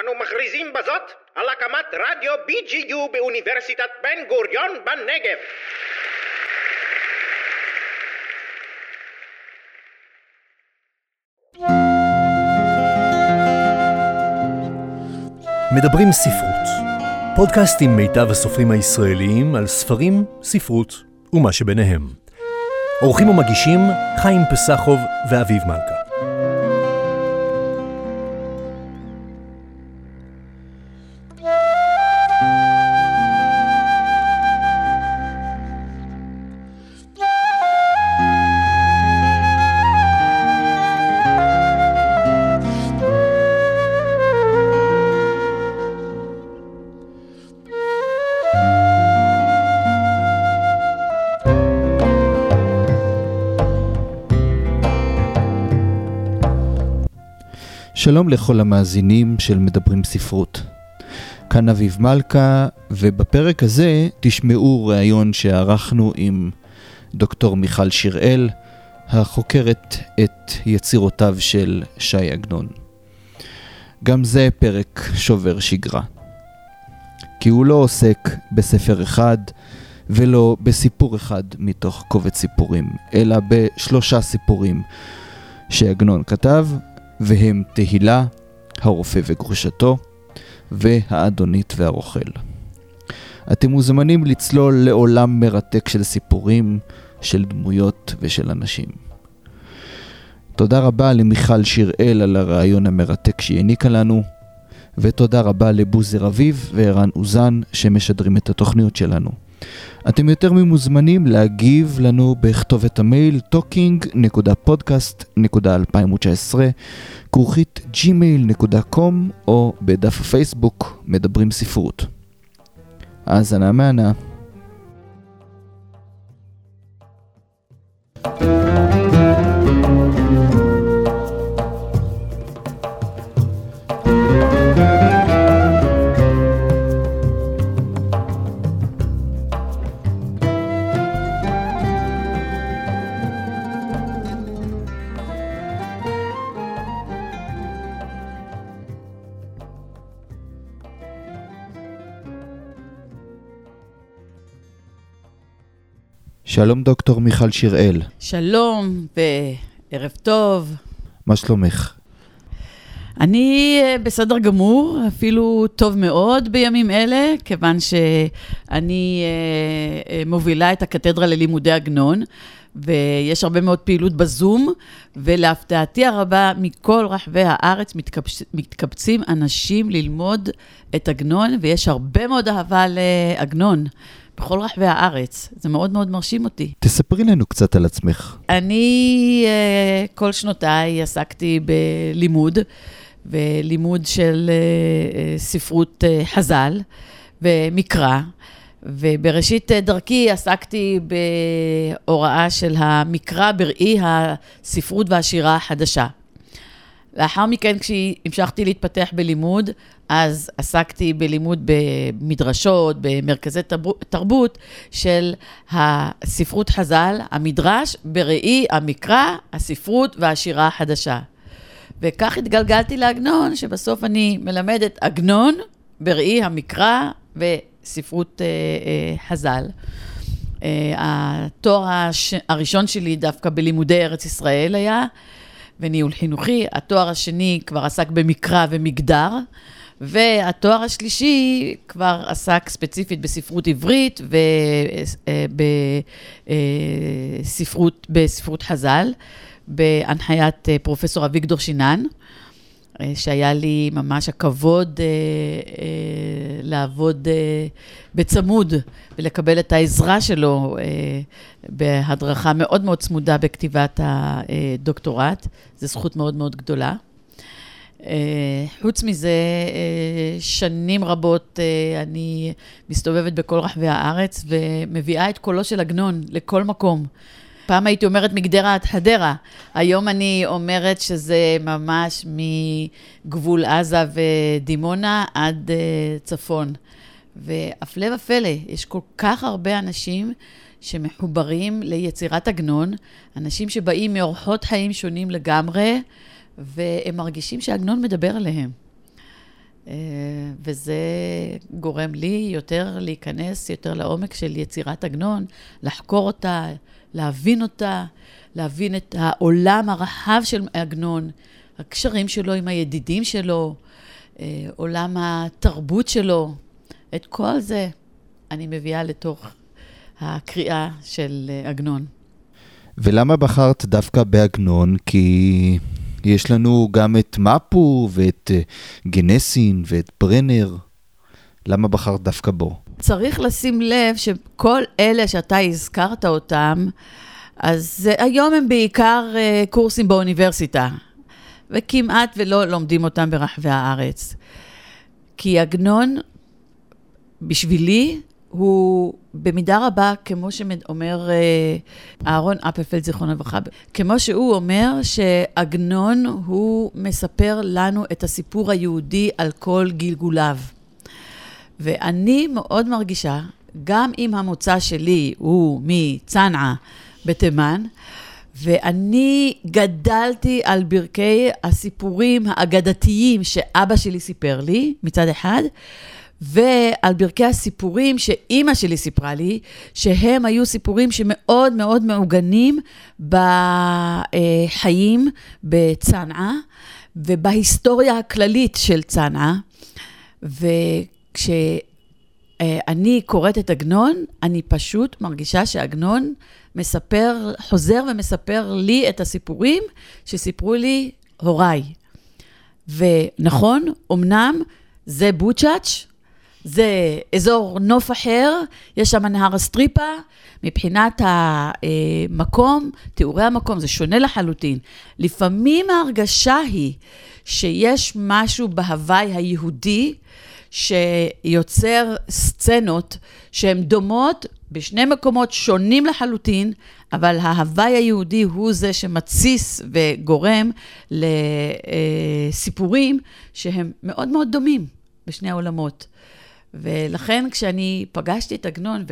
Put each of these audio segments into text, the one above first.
אנו מכריזים בזאת על הקמת רדיו BGU באוניברסיטת בן גוריון בנגב. מדברים ספרות, פודקאסט עם מיטב הסופרים הישראליים על ספרים, ספרות ומה שביניהם. עורכים ומגישים חיים פסחוב ואביב מלכה. שלום לכל המאזינים של מדברים ספרות. כאן אביב מלכה, ובפרק הזה תשמעו ראיון שערכנו עם דוקטור מיכל שיראל, החוקרת את יצירותיו של ש"י עגנון. גם זה פרק שובר שגרה. כי הוא לא עוסק בספר אחד ולא בסיפור אחד מתוך קובץ סיפורים, אלא בשלושה סיפורים שעגנון כתב, והם תהילה, הרופא וגרושתו, והאדונית והרוכל. אתם מוזמנים לצלול לעולם מרתק של סיפורים, של דמויות ושל אנשים. תודה רבה למיכל שיראל על הרעיון המרתק שהיא העניקה לנו, ותודה רבה לבוזר אביב וערן אוזן שמשדרים את התוכניות שלנו. אתם יותר ממוזמנים להגיב לנו בכתובת המייל talking.podcast.2019 כרוכית gmail.com או בדף הפייסבוק מדברים ספרות. האזנה מהנה. שלום דוקטור מיכל שיראל. שלום וערב טוב. מה שלומך? אני אה, בסדר גמור, אפילו טוב מאוד בימים אלה, כיוון שאני אה, אה, מובילה את הקתדרה ללימודי עגנון, ויש הרבה מאוד פעילות בזום, ולהפתעתי הרבה, מכל רחבי הארץ מתקבצ... מתקבצים אנשים ללמוד את עגנון, ויש הרבה מאוד אהבה לעגנון. בכל רחבי הארץ. זה מאוד מאוד מרשים אותי. תספרי לנו קצת על עצמך. אני אה, כל שנותיי עסקתי בלימוד, ולימוד של אה, אה, ספרות חז"ל ומקרא. ובראשית דרכי עסקתי בהוראה של המקרא בראי הספרות והשירה החדשה. לאחר מכן, כשהמשכתי להתפתח בלימוד, אז עסקתי בלימוד במדרשות, במרכזי תרבות של הספרות חז"ל, המדרש, בראי המקרא, הספרות והשירה החדשה. וכך התגלגלתי לעגנון, שבסוף אני מלמדת עגנון בראי המקרא וספרות אה, אה, חז"ל. אה, התואר הש... הראשון שלי דווקא בלימודי ארץ ישראל היה, וניהול חינוכי. התואר השני כבר עסק במקרא ומגדר. והתואר השלישי כבר עסק ספציפית בספרות עברית ובספרות אה, בספרות חז"ל, בהנחיית אה, פרופסור אביגדור שינן, אה, שהיה לי ממש הכבוד לעבוד בצמוד ולקבל את העזרה שלו בהדרכה מאוד מאוד צמודה בכתיבת הדוקטורט. זו זכות מאוד מאוד גדולה. אה, חוץ מזה, אה, שנים רבות אה, אני מסתובבת בכל רחבי הארץ ומביאה את קולו של עגנון לכל מקום. פעם הייתי אומרת מגדרה עד חדרה, היום אני אומרת שזה ממש מגבול עזה ודימונה עד צפון. והפלא ופלא, יש כל כך הרבה אנשים שמחוברים ליצירת עגנון, אנשים שבאים מאורחות חיים שונים לגמרי, והם מרגישים שעגנון מדבר עליהם. אה, וזה גורם לי יותר להיכנס יותר לעומק של יצירת עגנון, לחקור אותה, להבין אותה, להבין את העולם הרחב של עגנון, הקשרים שלו עם הידידים שלו, אה, עולם התרבות שלו, את כל זה אני מביאה לתוך הקריאה של אה, עגנון. ולמה בחרת דווקא בעגנון? כי יש לנו גם את מפו ואת אה, גנסין ואת ברנר. למה בחרת דווקא בו? צריך לשים לב שכל אלה שאתה הזכרת אותם, אז היום הם בעיקר קורסים באוניברסיטה. וכמעט ולא לומדים אותם ברחבי הארץ. כי עגנון, בשבילי, הוא במידה רבה, כמו שאומר אה, אהרון אפלפלד, זיכרונו לברכה, כמו שהוא אומר שעגנון הוא מספר לנו את הסיפור היהודי על כל גלגוליו. ואני מאוד מרגישה, גם אם המוצא שלי הוא מצנעא בתימן, ואני גדלתי על ברכי הסיפורים האגדתיים שאבא שלי סיפר לי, מצד אחד, ועל ברכי הסיפורים שאימא שלי סיפרה לי, שהם היו סיפורים שמאוד מאוד מעוגנים בחיים בצנעא ובהיסטוריה הכללית של צנעא. וכשאני קוראת את עגנון, אני פשוט מרגישה שעגנון מספר, חוזר ומספר לי את הסיפורים שסיפרו לי הוריי. ונכון, אמנם זה בוצ'אץ', זה אזור נוף אחר, יש שם נהר הסטריפה, מבחינת המקום, תיאורי המקום, זה שונה לחלוטין. לפעמים ההרגשה היא שיש משהו בהוואי היהודי שיוצר סצנות שהן דומות בשני מקומות שונים לחלוטין, אבל ההוואי היהודי הוא זה שמתסיס וגורם לסיפורים שהם מאוד מאוד דומים בשני העולמות. ולכן כשאני פגשתי את עגנון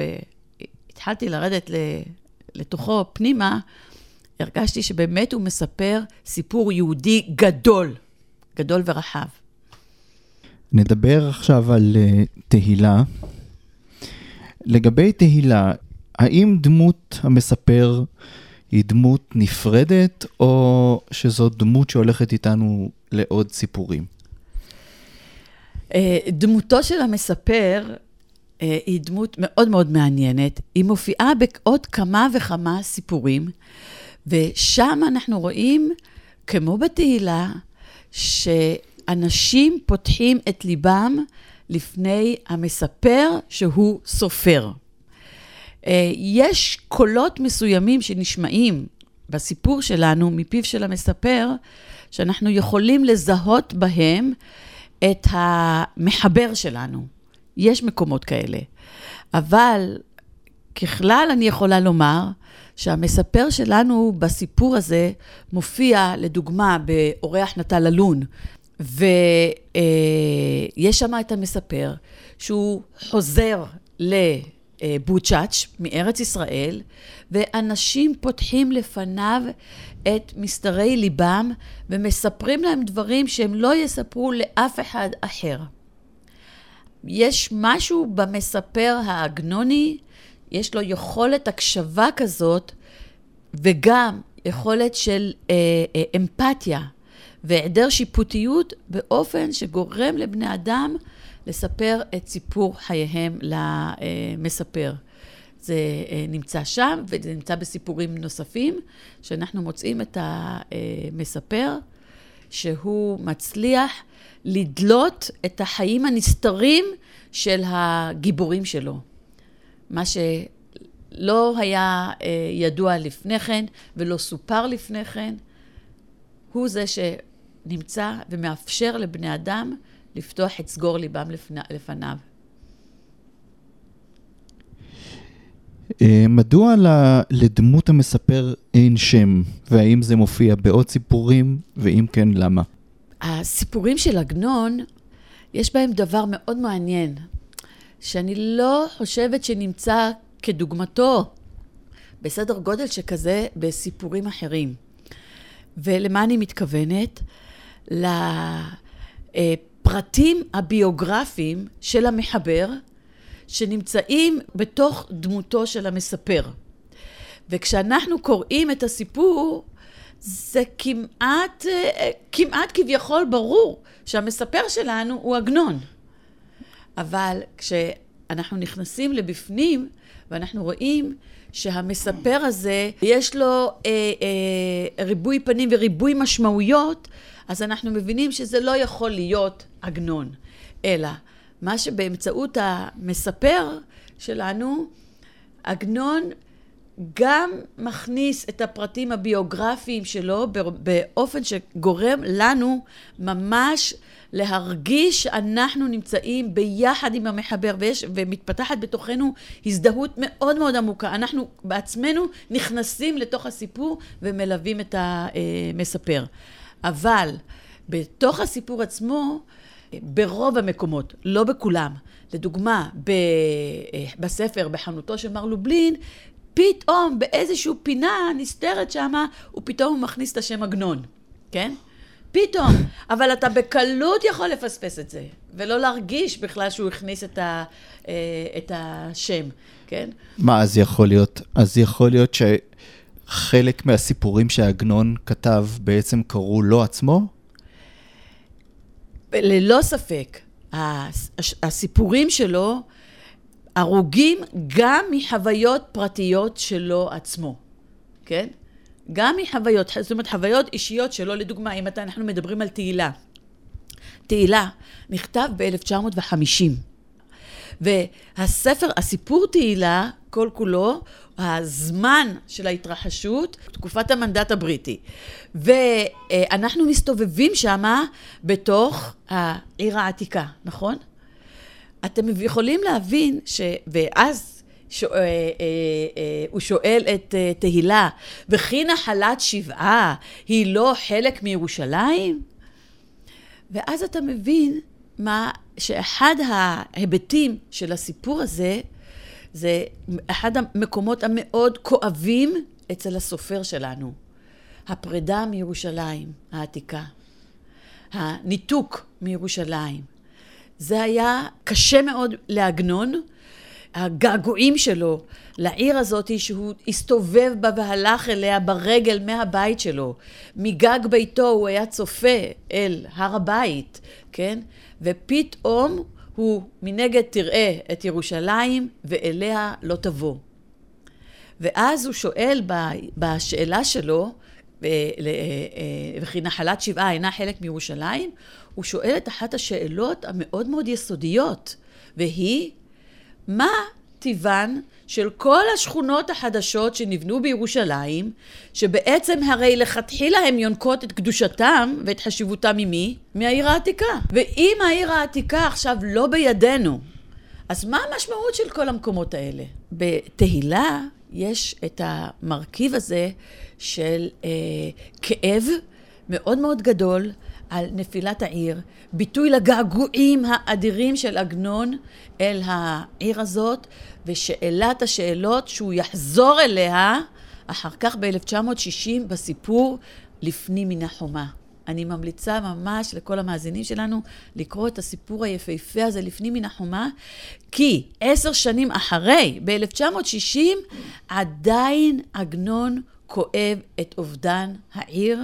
והתחלתי לרדת לתוכו פנימה, הרגשתי שבאמת הוא מספר סיפור יהודי גדול, גדול ורחב. נדבר עכשיו על uh, תהילה. לגבי תהילה, האם דמות המספר היא דמות נפרדת, או שזו דמות שהולכת איתנו לעוד סיפורים? אה, דמותו של המספר אה, היא דמות מאוד מאוד מעניינת. היא מופיעה בעוד כמה וכמה סיפורים, ושם אנחנו רואים, כמו בתהילה, שאנשים פותחים את ליבם לפני המספר שהוא סופר. אה, יש קולות מסוימים שנשמעים בסיפור שלנו מפיו של המספר, שאנחנו יכולים לזהות בהם את המחבר שלנו. יש מקומות כאלה. אבל ככלל אני יכולה לומר שהמספר שלנו בסיפור הזה מופיע, לדוגמה, באורח נטל אלון, ויש שם את המספר שהוא חוזר לבוצ'אץ' מארץ ישראל, ואנשים פותחים לפניו את מסתרי ליבם ומספרים להם דברים שהם לא יספרו לאף אחד אחר. יש משהו במספר העגנוני, יש לו יכולת הקשבה כזאת, וגם יכולת של אה, אה, אמפתיה. והיעדר שיפוטיות באופן שגורם לבני אדם לספר את סיפור חייהם למספר. זה אה, נמצא שם, וזה נמצא בסיפורים נוספים, שאנחנו מוצאים את המספר, שהוא מצליח לדלות את החיים הנסתרים של הגיבורים שלו. מה שלא היה אה, ידוע לפני כן ולא סופר לפני כן, הוא זה ש... נמצא ומאפשר לבני אדם לפתוח את סגור ליבם לפניו. אה, מדוע לדמות המספר אין שם, והאם זה מופיע בעוד סיפורים, ואם כן, למה? הסיפורים של עגנון, יש בהם דבר מאוד מעניין, שאני לא חושבת שנמצא כדוגמתו בסדר גודל שכזה בסיפורים אחרים. ולמה אני מתכוונת? הפרטים הביוגרפיים של המחבר שנמצאים בתוך דמותו של המספר. וכשאנחנו קוראים את הסיפור, זה כמעט, כמעט כביכול ברור שהמספר שלנו הוא עגנון. אבל כשאנחנו נכנסים לבפנים ואנחנו רואים שהמספר הזה, יש לו אה, אה, ריבוי פנים וריבוי משמעויות, אז אנחנו מבינים שזה לא יכול להיות עגנון, אלא מה שבאמצעות המספר שלנו, עגנון גם מכניס את הפרטים הביוגרפיים שלו באופן שגורם לנו ממש להרגיש שאנחנו נמצאים ביחד עם המחבר ויש, ומתפתחת בתוכנו הזדהות מאוד מאוד עמוקה. אנחנו בעצמנו נכנסים לתוך הסיפור ומלווים את המספר. אבל בתוך הסיפור עצמו, ברוב המקומות, לא בכולם, לדוגמה, בספר, בחנותו של מר לובלין, פתאום באיזושהי פינה נסתרת שמה, הוא פתאום מכניס את השם עגנון, כן? פתאום. אבל אתה בקלות יכול לפספס את זה, ולא להרגיש בכלל שהוא הכניס את, ה, אה, את השם, כן? מה, אז יכול להיות, אז יכול להיות שחלק מהסיפורים שעגנון כתב בעצם קראו לו עצמו? ללא ספק. הסיפורים שלו הרוגים גם מחוויות פרטיות שלו עצמו, כן? גם מחוויות, זאת אומרת חוויות אישיות שלו, לדוגמה, אם אתה, אנחנו מדברים על תהילה. תהילה נכתב ב-1950, והספר, הסיפור תהילה, כל כולו, הזמן של ההתרחשות, תקופת המנדט הבריטי. ואנחנו מסתובבים שמה בתוך העיר העתיקה, נכון? אתם יכולים להבין ש... ואז ש... אה, אה, אה, הוא שואל את תהילה, וכי נחלת שבעה היא לא חלק מירושלים? ואז אתה מבין מה, שאחד ההיבטים של הסיפור הזה, זה אחד המקומות המאוד כואבים אצל הסופר שלנו. הפרידה מירושלים העתיקה, הניתוק מירושלים. זה היה קשה מאוד לעגנון. הגעגועים שלו לעיר הזאת שהוא הסתובב בה והלך אליה ברגל מהבית שלו. מגג ביתו הוא היה צופה אל הר הבית, כן? ופתאום הוא מנגד תראה את ירושלים ואליה לא תבוא. ואז הוא שואל בשאלה שלו, אה, אה, וכי נחלת שבעה אינה חלק מירושלים, הוא שואל את אחת השאלות המאוד מאוד יסודיות, והיא, מה טיבן של כל השכונות החדשות שנבנו בירושלים, שבעצם הרי לכתחילה הן יונקות את קדושתם ואת חשיבותם ממי? מהעיר העתיקה. ואם העיר העתיקה עכשיו לא בידינו, אז מה המשמעות של כל המקומות האלה? בתהילה יש את המרכיב הזה של אה, כאב מאוד מאוד גדול על נפילת העיר, ביטוי לגעגועים האדירים של עגנון אל העיר הזאת, ושאלת השאלות שהוא יחזור אליה אחר כך ב-1960 בסיפור לפנים מן החומה. אני ממליצה ממש לכל המאזינים שלנו לקרוא את הסיפור היפהפה הזה לפנים מן החומה, כי עשר שנים אחרי, ב-1960, עדיין עגנון כואב את אובדן העיר,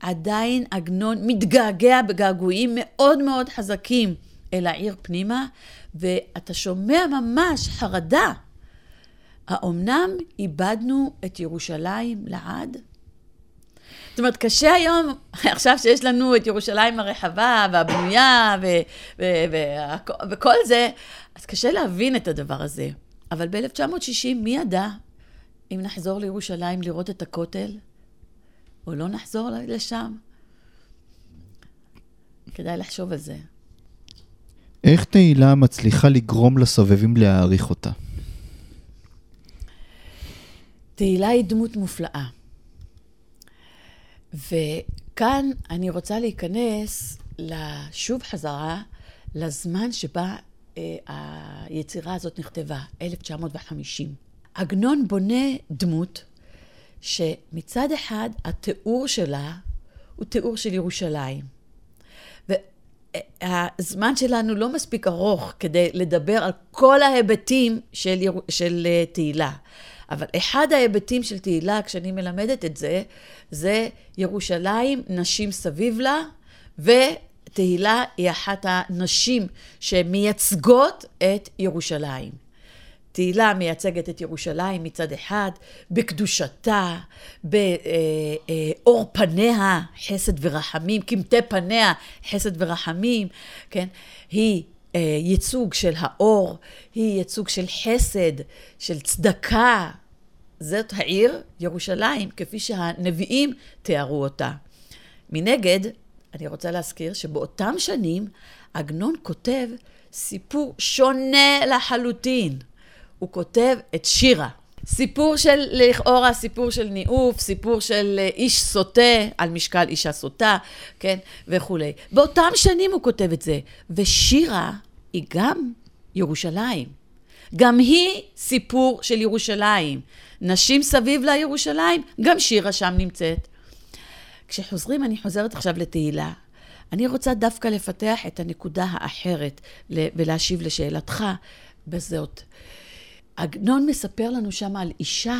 עדיין עגנון מתגעגע בגעגועים מאוד מאוד חזקים אל העיר פנימה, ואתה שומע ממש חרדה. האומנם איבדנו את ירושלים לעד? זאת אומרת, קשה היום, עכשיו שיש לנו את ירושלים הרחבה והבנויה ו- ו- ו- וכל זה, אז קשה להבין את הדבר הזה. אבל ב-1960, מי ידע אם נחזור לירושלים לראות את הכותל? או לא נחזור לשם. כדאי לחשוב על זה. איך תהילה מצליחה לגרום לסובבים להעריך אותה? תהילה היא דמות מופלאה. וכאן אני רוצה להיכנס שוב חזרה לזמן שבה אה, היצירה הזאת נכתבה, 1950. עגנון בונה דמות שמצד אחד התיאור שלה הוא תיאור של ירושלים. הזמן שלנו לא מספיק ארוך כדי לדבר על כל ההיבטים של, יר... של אה, תהילה. אבל אחד ההיבטים של תהילה, כשאני מלמדת את זה, זה ירושלים, נשים סביב לה, ותהילה היא אחת הנשים שמייצגות את ירושלים. תהילה מייצגת את ירושלים מצד אחד, בקדושתה, באור פניה, חסד ורחמים, קמטי פניה, חסד ורחמים, כן? היא אה, ייצוג של האור, היא ייצוג של חסד, של צדקה. זאת העיר ירושלים, כפי שהנביאים תיארו אותה. מנגד, אני רוצה להזכיר שבאותם שנים עגנון כותב סיפור שונה לחלוטין. הוא כותב את שירה. סיפור של, לכאורה, סיפור של ניאוף, סיפור של אה, איש סוטה, על משקל אישה סוטה, כן, וכולי. באותם שנים הוא כותב את זה. ושירה היא גם ירושלים. גם היא סיפור של ירושלים. נשים סביב לירושלים, גם שירה שם נמצאת. כשחוזרים, אני חוזרת עכשיו לתהילה. אני רוצה דווקא לפתח את הנקודה האחרת ולהשיב לשאלתך בזאת. עגנון מספר לנו שם על אישה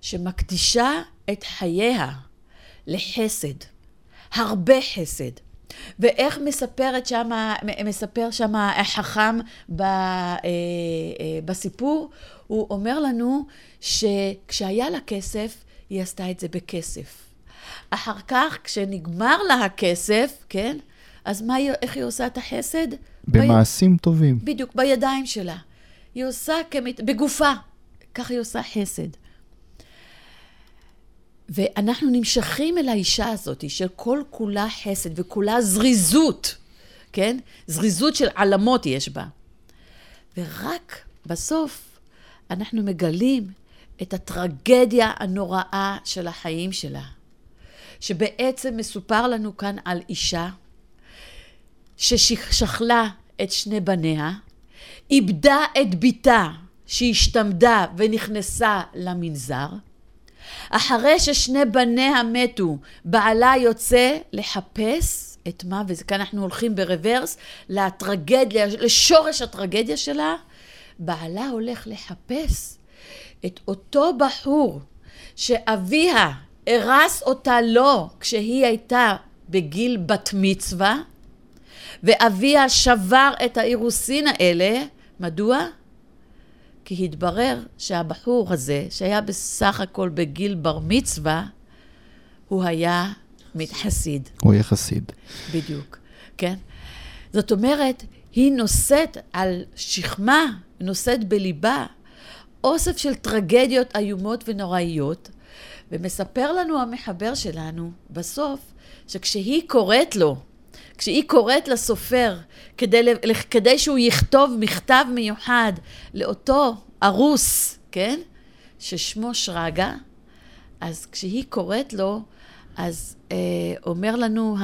שמקדישה את חייה לחסד, הרבה חסד. ואיך מספרת שמה, מספר שם החכם ב, אה, אה, בסיפור? הוא אומר לנו שכשהיה לה כסף, היא עשתה את זה בכסף. אחר כך, כשנגמר לה הכסף, כן? אז מה, איך היא עושה את החסד? במעשים ב... טובים. בדיוק, בידיים שלה. היא עושה כמת... בגופה. כך היא עושה חסד. ואנחנו נמשכים אל האישה הזאת, של כל כולה חסד וכולה זריזות, כן? זריזות של עלמות יש בה. ורק בסוף אנחנו מגלים את הטרגדיה הנוראה של החיים שלה. שבעצם מסופר לנו כאן על אישה ששכלה את שני בניה, איבדה את בתה שהשתמדה ונכנסה למנזר. אחרי ששני בניה מתו, בעלה יוצא לחפש את מה, וכאן אנחנו הולכים ברוורס, לטרגדיה, לשורש הטרגדיה שלה. בעלה הולך לחפש את אותו בחור שאביה הרס אותה לו כשהיא הייתה בגיל בת מצווה, ואביה שבר את האירוסין האלה. מדוע? כי התברר שהבחור הזה, שהיה בסך הכל בגיל בר מצווה, הוא היה חסיד. הוא היה חסיד. בדיוק, כן? זאת אומרת, היא נושאת על שכמה, נושאת בליבה, אוסף של טרגדיות איומות ונוראיות, ומספר לנו המחבר שלנו בסוף, שכשהיא קוראת לו, כשהיא קוראת לסופר כדי, כדי שהוא יכתוב מכתב מיוחד לאותו ארוס, כן? ששמו שרגא, אז כשהיא קוראת לו, אז אה, אומר לנו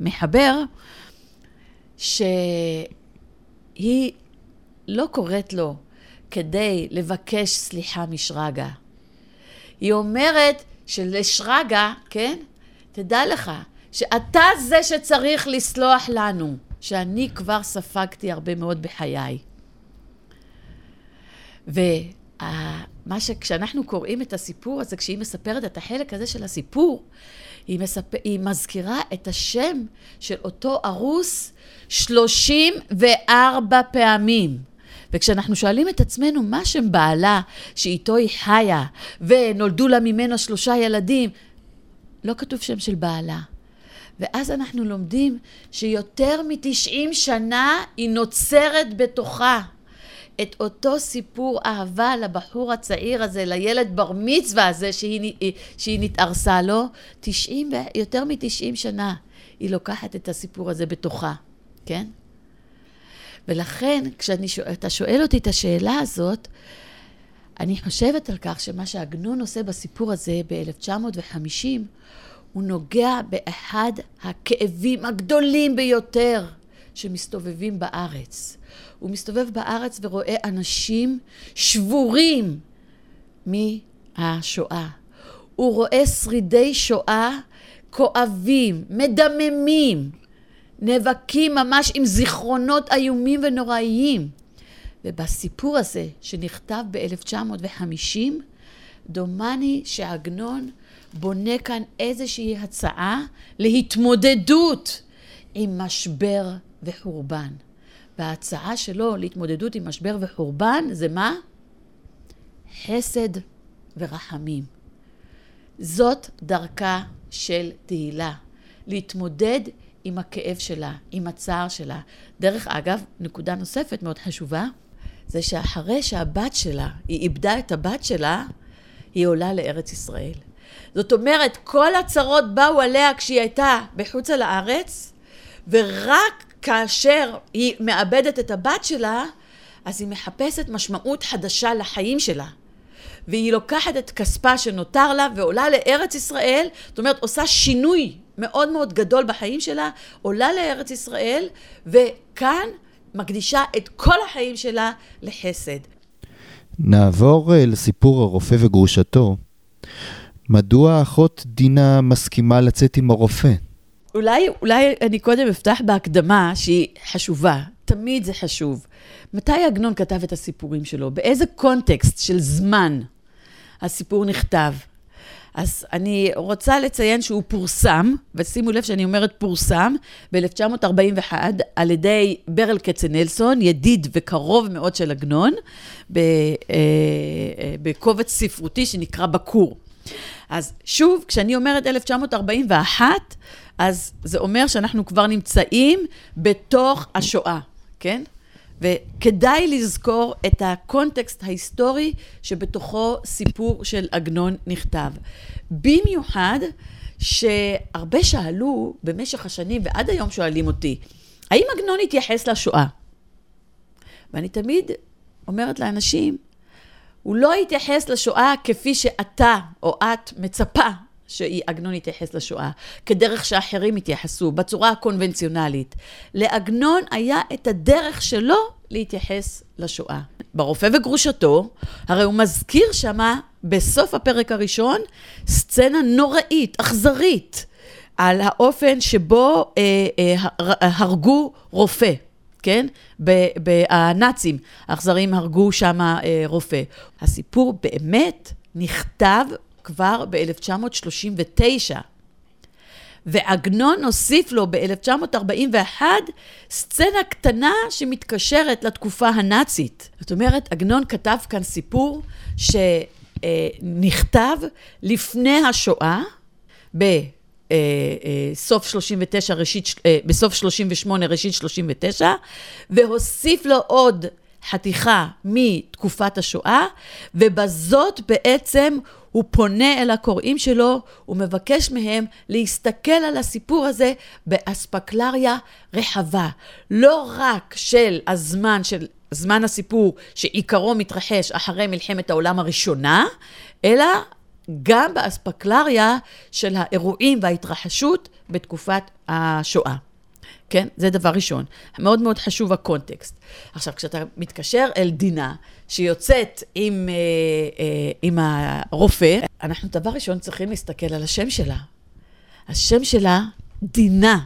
המחבר אה, שהיא לא קוראת לו כדי לבקש סליחה משרגא. היא אומרת שלשרגא, כן? תדע לך, שאתה זה שצריך לסלוח לנו, שאני כבר ספגתי הרבה מאוד בחיי. ומה שכשאנחנו קוראים את הסיפור הזה, כשהיא מספרת את החלק הזה של הסיפור, היא, מספ... היא מזכירה את השם של אותו ארוס 34 פעמים. וכשאנחנו שואלים את עצמנו מה שם בעלה שאיתו היא חיה ונולדו לה ממנו שלושה ילדים, לא כתוב שם של בעלה. ואז אנחנו לומדים שיותר מ-90 שנה היא נוצרת בתוכה. את אותו סיפור אהבה לבחור הצעיר הזה, לילד בר מצווה הזה שהיא, שהיא נתערסה לו, 90, יותר מ-90 שנה היא לוקחת את הסיפור הזה בתוכה, כן? ולכן, כשאתה שואל אותי את השאלה הזאת, אני חושבת על כך שמה שעגנון עושה בסיפור הזה ב-1950, הוא נוגע באחד הכאבים הגדולים ביותר שמסתובבים בארץ. הוא מסתובב בארץ ורואה אנשים שבורים מהשואה. הוא רואה שרידי שואה כואבים, מדממים, נאבקים ממש עם זיכרונות איומים ונוראיים. ובסיפור הזה, שנכתב ב-1950, דומני שעגנון בונה כאן איזושהי הצעה להתמודדות עם משבר וחורבן. וההצעה שלו להתמודדות עם משבר וחורבן זה מה? חסד ורחמים. זאת דרכה של תהילה, להתמודד עם הכאב שלה, עם הצער שלה. דרך אגב, נקודה נוספת מאוד חשובה, זה שאחרי שהבת שלה, היא איבדה את הבת שלה, היא עולה לארץ ישראל. זאת אומרת, כל הצרות באו עליה כשהיא הייתה בחוץ על הארץ, ורק כאשר היא מאבדת את הבת שלה, אז היא מחפשת משמעות חדשה לחיים שלה. והיא לוקחת את כספה שנותר לה ועולה לארץ ישראל, זאת אומרת, עושה שינוי מאוד מאוד גדול בחיים שלה, עולה לארץ ישראל, וכאן מקדישה את כל החיים שלה לחסד. נעבור אה, לסיפור הרופא וגרושתו. מדוע האחות דינה מסכימה לצאת עם הרופא? אולי, אולי אני קודם אפתח בהקדמה שהיא חשובה, תמיד זה חשוב. מתי עגנון כתב את הסיפורים שלו? באיזה קונטקסט של זמן הסיפור נכתב? אז אני רוצה לציין שהוא פורסם, ושימו לב שאני אומרת פורסם, ב-1941 על ידי ברל כצנלסון, ידיד וקרוב מאוד של עגנון, אה, אה, בקובץ ספרותי שנקרא בקור. אז שוב, כשאני אומרת 1941, אז זה אומר שאנחנו כבר נמצאים בתוך השואה, כן? וכדאי לזכור את הקונטקסט ההיסטורי שבתוכו סיפור של עגנון נכתב. במיוחד שהרבה שאלו במשך השנים, ועד היום שואלים אותי, האם עגנון התייחס לשואה? ואני תמיד אומרת לאנשים, הוא לא התייחס לשואה כפי שאתה או את מצפה שעגנון יתייחס לשואה, כדרך שאחרים יתייחסו, בצורה הקונבנציונלית. לעגנון היה את הדרך שלו להתייחס לשואה. ברופא וגרושתו, הרי הוא מזכיר שמה, בסוף הפרק הראשון, סצנה נוראית, אכזרית, על האופן שבו אה, אה, הרגו רופא. כן? הנאצים האכזרים הרגו שם אה, רופא. הסיפור באמת נכתב כבר ב-1939. ועגנון הוסיף לו ב-1941 סצנה קטנה שמתקשרת לתקופה הנאצית. זאת אומרת, עגנון כתב כאן סיפור שנכתב לפני השואה, בסוף 39, ראשית, אה, בסוף 38, ראשית 39, והוסיף לו עוד חתיכה מתקופת השואה, ובזאת בעצם הוא פונה אל הקוראים שלו, הוא מבקש מהם להסתכל על הסיפור הזה באספקלריה רחבה. לא רק של הזמן, של זמן הסיפור שעיקרו מתרחש אחרי מלחמת העולם הראשונה, אלא גם באספקלריה של האירועים וההתרחשות בתקופת השואה. כן? זה דבר ראשון. מאוד מאוד חשוב הקונטקסט. עכשיו, כשאתה מתקשר אל דינה, שיוצאת עם, אה, אה, עם הרופא, אנחנו דבר ראשון צריכים להסתכל על השם שלה. השם שלה, דינה.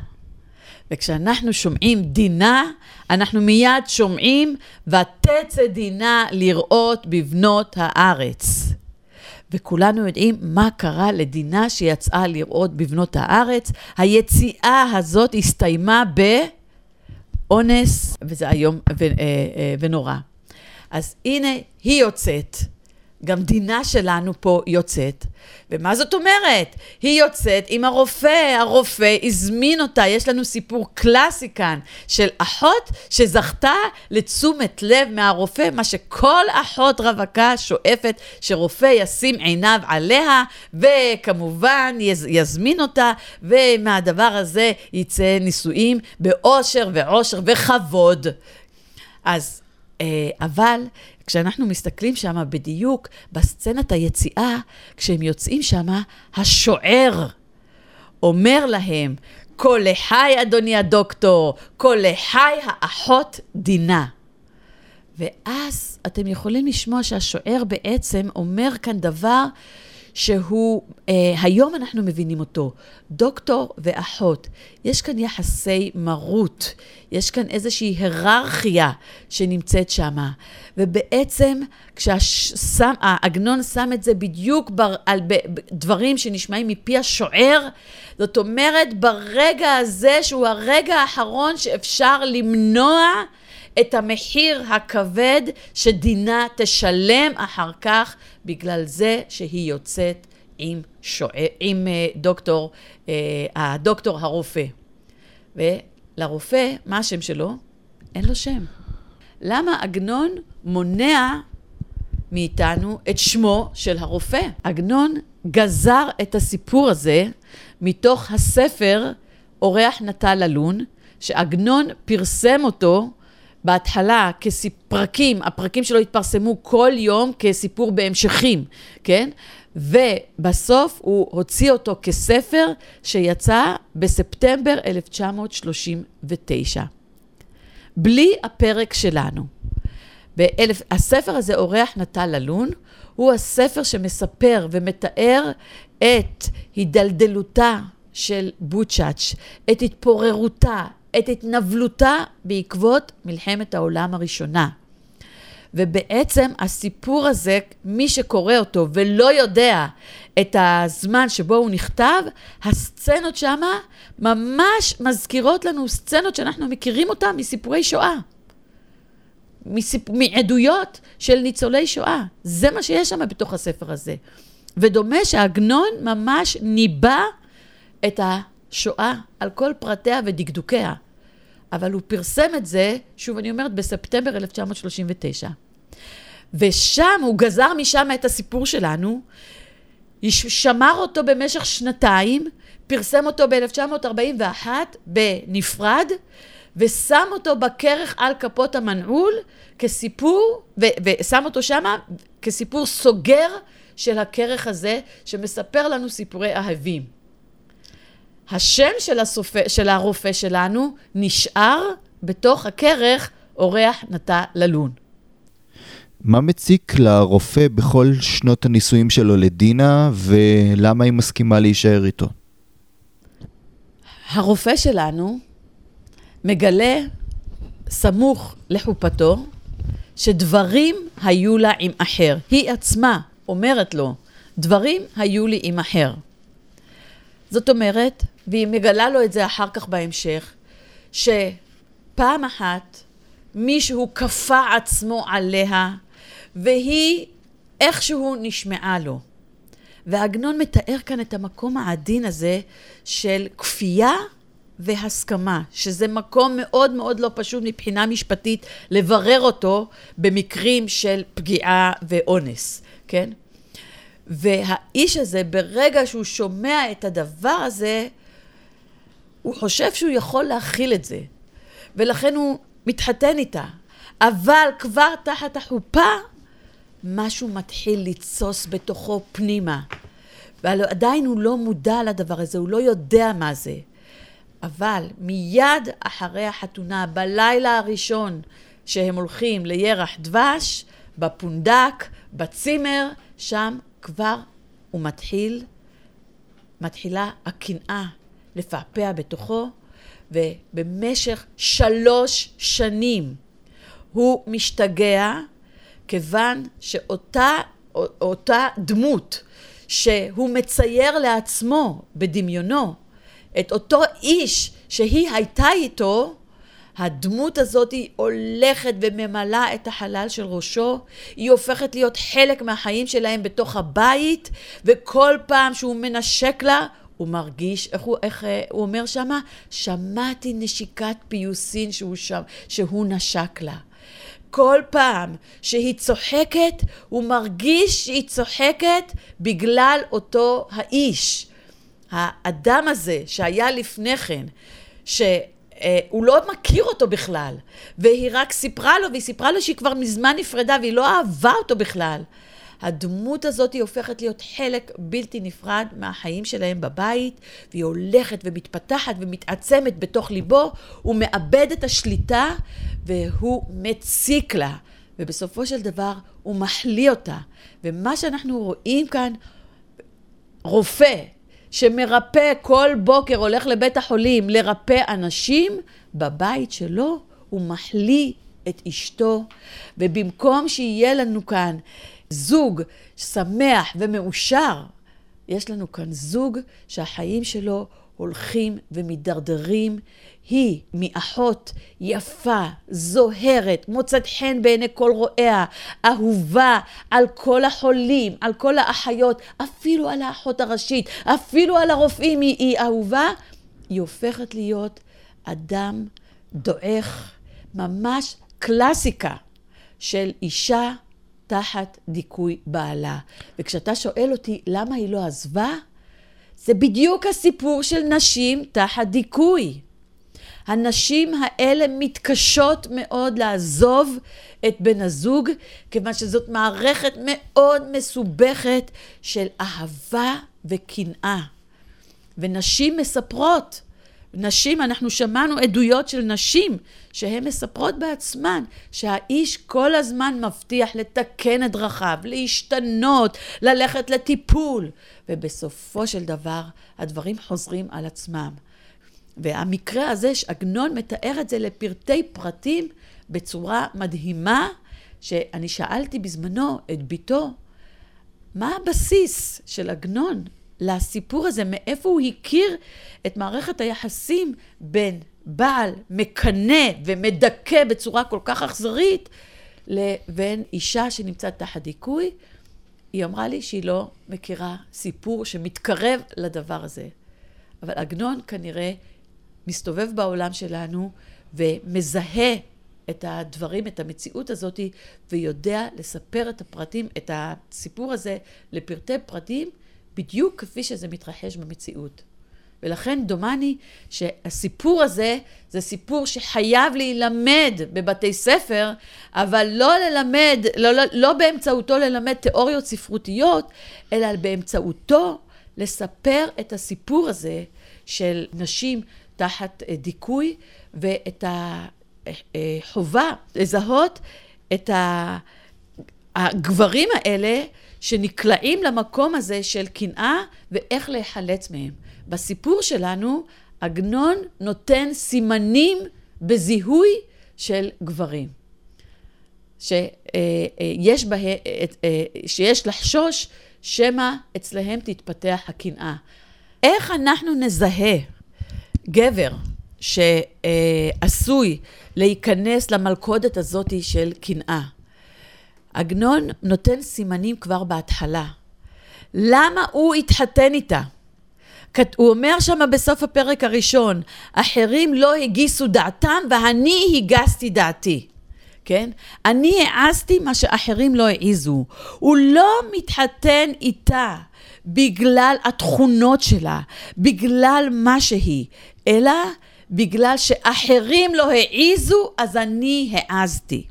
וכשאנחנו שומעים דינה, אנחנו מיד שומעים, ותצא דינה לראות בבנות הארץ. וכולנו יודעים מה קרה לדינה שיצאה לראות בבנות הארץ. היציאה הזאת הסתיימה באונס, וזה איום אה, אה, ונורא. אז הנה, היא יוצאת. גם דינה שלנו פה יוצאת. ומה זאת אומרת? היא יוצאת עם הרופא, הרופא הזמין אותה. יש לנו סיפור קלאסי כאן של אחות שזכתה לתשומת לב מהרופא, מה שכל אחות רווקה שואפת שרופא ישים עיניו עליה, וכמובן יז, יזמין אותה, ומהדבר הזה יצא נישואים באושר ועושר וכבוד. אז, אה, אבל כשאנחנו מסתכלים שם בדיוק בסצנת היציאה, כשהם יוצאים שם, השוער אומר להם, כל לחי אדוני הדוקטור, כל לחי האחות דינה. ואז אתם יכולים לשמוע שהשוער בעצם אומר כאן דבר שהוא, אה, היום אנחנו מבינים אותו, דוקטור ואחות. יש כאן יחסי מרות, יש כאן איזושהי היררכיה שנמצאת שם. ובעצם כשהעגנון שם את זה בדיוק בר, על ב, דברים שנשמעים מפי השוער, זאת אומרת, ברגע הזה, שהוא הרגע האחרון שאפשר למנוע את המחיר הכבד שדינה תשלם אחר כך בגלל זה שהיא יוצאת עם, שוער, עם uh, דוקטור, uh, הדוקטור הרופא. ולרופא, מה השם שלו? אין לו שם. למה עגנון מונע מאיתנו את שמו של הרופא? עגנון גזר את הסיפור הזה מתוך הספר אורח נטל אלון, שעגנון פרסם אותו בהתחלה כפרקים, הפרקים שלו התפרסמו כל יום כסיפור בהמשכים, כן? ובסוף הוא הוציא אותו כספר שיצא בספטמבר 1939. בלי הפרק שלנו. באלף, הספר הזה, אורח נטל אלון, הוא הספר שמספר ומתאר את הידלדלותה של בוצ'אץ', את התפוררותה, את התנבלותה בעקבות מלחמת העולם הראשונה. ובעצם הסיפור הזה, מי שקורא אותו ולא יודע את הזמן שבו הוא נכתב, הסצנות שמה ממש מזכירות לנו סצנות שאנחנו מכירים אותן מסיפורי שואה. מסיפ... מעדויות של ניצולי שואה. זה מה שיש שם בתוך הספר הזה. ודומה שעגנון ממש ניבא את השואה על כל פרטיה ודקדוקיה. אבל הוא פרסם את זה, שוב אני אומרת, בספטמבר 1939. ושם, הוא גזר משם את הסיפור שלנו, שמר אותו במשך שנתיים, פרסם אותו ב-1941 בנפרד, ושם אותו בכרך על כפות המנעול כסיפור, ו- ושם אותו שם כסיפור סוגר של הכרך הזה, שמספר לנו סיפורי אהבים. השם של, הסופ... של הרופא שלנו נשאר בתוך הכרך אורח נטע ללון. מה מציק לרופא בכל שנות הניסויים שלו לדינה, ולמה היא מסכימה להישאר איתו? הרופא שלנו מגלה סמוך לחופתו שדברים היו לה עם אחר. היא עצמה אומרת לו, דברים היו לי עם אחר. זאת אומרת, והיא מגלה לו את זה אחר כך בהמשך, שפעם אחת מישהו כפה עצמו עליה, והיא איכשהו נשמעה לו. ועגנון מתאר כאן את המקום העדין הזה של כפייה והסכמה, שזה מקום מאוד מאוד לא פשוט מבחינה משפטית לברר אותו במקרים של פגיעה ואונס, כן? והאיש הזה, ברגע שהוא שומע את הדבר הזה, הוא חושב שהוא יכול להכיל את זה, ולכן הוא מתחתן איתה. אבל כבר תחת החופה, משהו מתחיל לתסוס בתוכו פנימה. ועדיין הוא לא מודע לדבר הזה, הוא לא יודע מה זה. אבל מיד אחרי החתונה, בלילה הראשון שהם הולכים לירח דבש, בפונדק, בצימר, שם כבר הוא מתחיל, מתחילה הקנאה לפעפע בתוכו, ובמשך שלוש שנים הוא משתגע, כיוון שאותה אותה דמות שהוא מצייר לעצמו בדמיונו, את אותו איש שהיא הייתה איתו, הדמות הזאת היא הולכת וממלאה את החלל של ראשו, היא הופכת להיות חלק מהחיים שלהם בתוך הבית, וכל פעם שהוא מנשק לה, הוא מרגיש, איך הוא, איך אה, הוא אומר שמה? שמעתי נשיקת פיוסין שהוא, שם, שהוא נשק לה. כל פעם שהיא צוחקת, הוא מרגיש שהיא צוחקת בגלל אותו האיש. האדם הזה שהיה לפני כן, שהוא לא מכיר אותו בכלל, והיא רק סיפרה לו, והיא סיפרה לו שהיא כבר מזמן נפרדה והיא לא אהבה אותו בכלל. הדמות הזאת היא הופכת להיות חלק בלתי נפרד מהחיים שלהם בבית, והיא הולכת ומתפתחת ומתעצמת בתוך ליבו, הוא מאבד את השליטה והוא מציק לה. ובסופו של דבר הוא מחליא אותה. ומה שאנחנו רואים כאן, רופא שמרפא כל בוקר, הולך לבית החולים לרפא אנשים, בבית שלו הוא מחליא את אשתו, ובמקום שיהיה לנו כאן זוג שמח ומאושר, יש לנו כאן זוג שהחיים שלו הולכים ומידרדרים. היא מאחות יפה, זוהרת, מוצאת חן בעיני כל רואיה, אהובה על כל החולים, על כל האחיות, אפילו על האחות הראשית, אפילו על הרופאים היא, היא אהובה. היא הופכת להיות אדם דועך, ממש קלאסיקה של אישה תחת דיכוי בעלה. וכשאתה שואל אותי למה היא לא עזבה, זה בדיוק הסיפור של נשים תחת דיכוי. הנשים האלה מתקשות מאוד לעזוב את בן הזוג, כיוון שזאת מערכת מאוד מסובכת של אהבה וקנאה. ונשים מספרות, נשים, אנחנו שמענו עדויות של נשים שהן מספרות בעצמן שהאיש כל הזמן מבטיח לתקן את דרכיו, להשתנות, ללכת לטיפול, ובסופו של דבר הדברים חוזרים על עצמם. והמקרה הזה, שעגנון מתאר את זה לפרטי פרטים בצורה מדהימה, שאני שאלתי בזמנו את ביתו, מה הבסיס של עגנון לסיפור הזה? מאיפה הוא הכיר את מערכת היחסים בין בעל מקנא ומדכא בצורה כל כך אכזרית לבין אישה שנמצאת תחת דיכוי? היא אמרה לי שהיא לא מכירה סיפור שמתקרב לדבר הזה. אבל עגנון כנראה מסתובב בעולם שלנו ומזהה את הדברים, את המציאות הזאת, ויודע לספר את הפרטים, את הסיפור הזה לפרטי פרטים, בדיוק כפי שזה מתרחש במציאות. ולכן דומני שהסיפור הזה זה סיפור שחייב להילמד בבתי ספר, אבל לא ללמד, לא, לא, לא באמצעותו ללמד תיאוריות ספרותיות, אלא באמצעותו לספר את הסיפור הזה של נשים תחת אה, דיכוי, ואת החובה לזהות את הגברים האלה שנקלעים למקום הזה של קנאה ואיך להיחלץ מהם. בסיפור שלנו, עגנון נותן סימנים בזיהוי של גברים. שיש, בה, אה, שיש לחשוש שמא אצלהם תתפתח הקנאה. איך אנחנו נזהה גבר שעשוי להיכנס למלכודת הזאת של קנאה? עגנון נותן סימנים כבר בהתחלה. למה הוא התחתן איתה? הוא אומר שם בסוף הפרק הראשון, אחרים לא הגיסו דעתם ואני הגסתי דעתי. כן? אני העזתי מה שאחרים לא העיזו. הוא לא מתחתן איתה בגלל התכונות שלה, בגלל מה שהיא, אלא בגלל שאחרים לא העיזו, אז אני העזתי.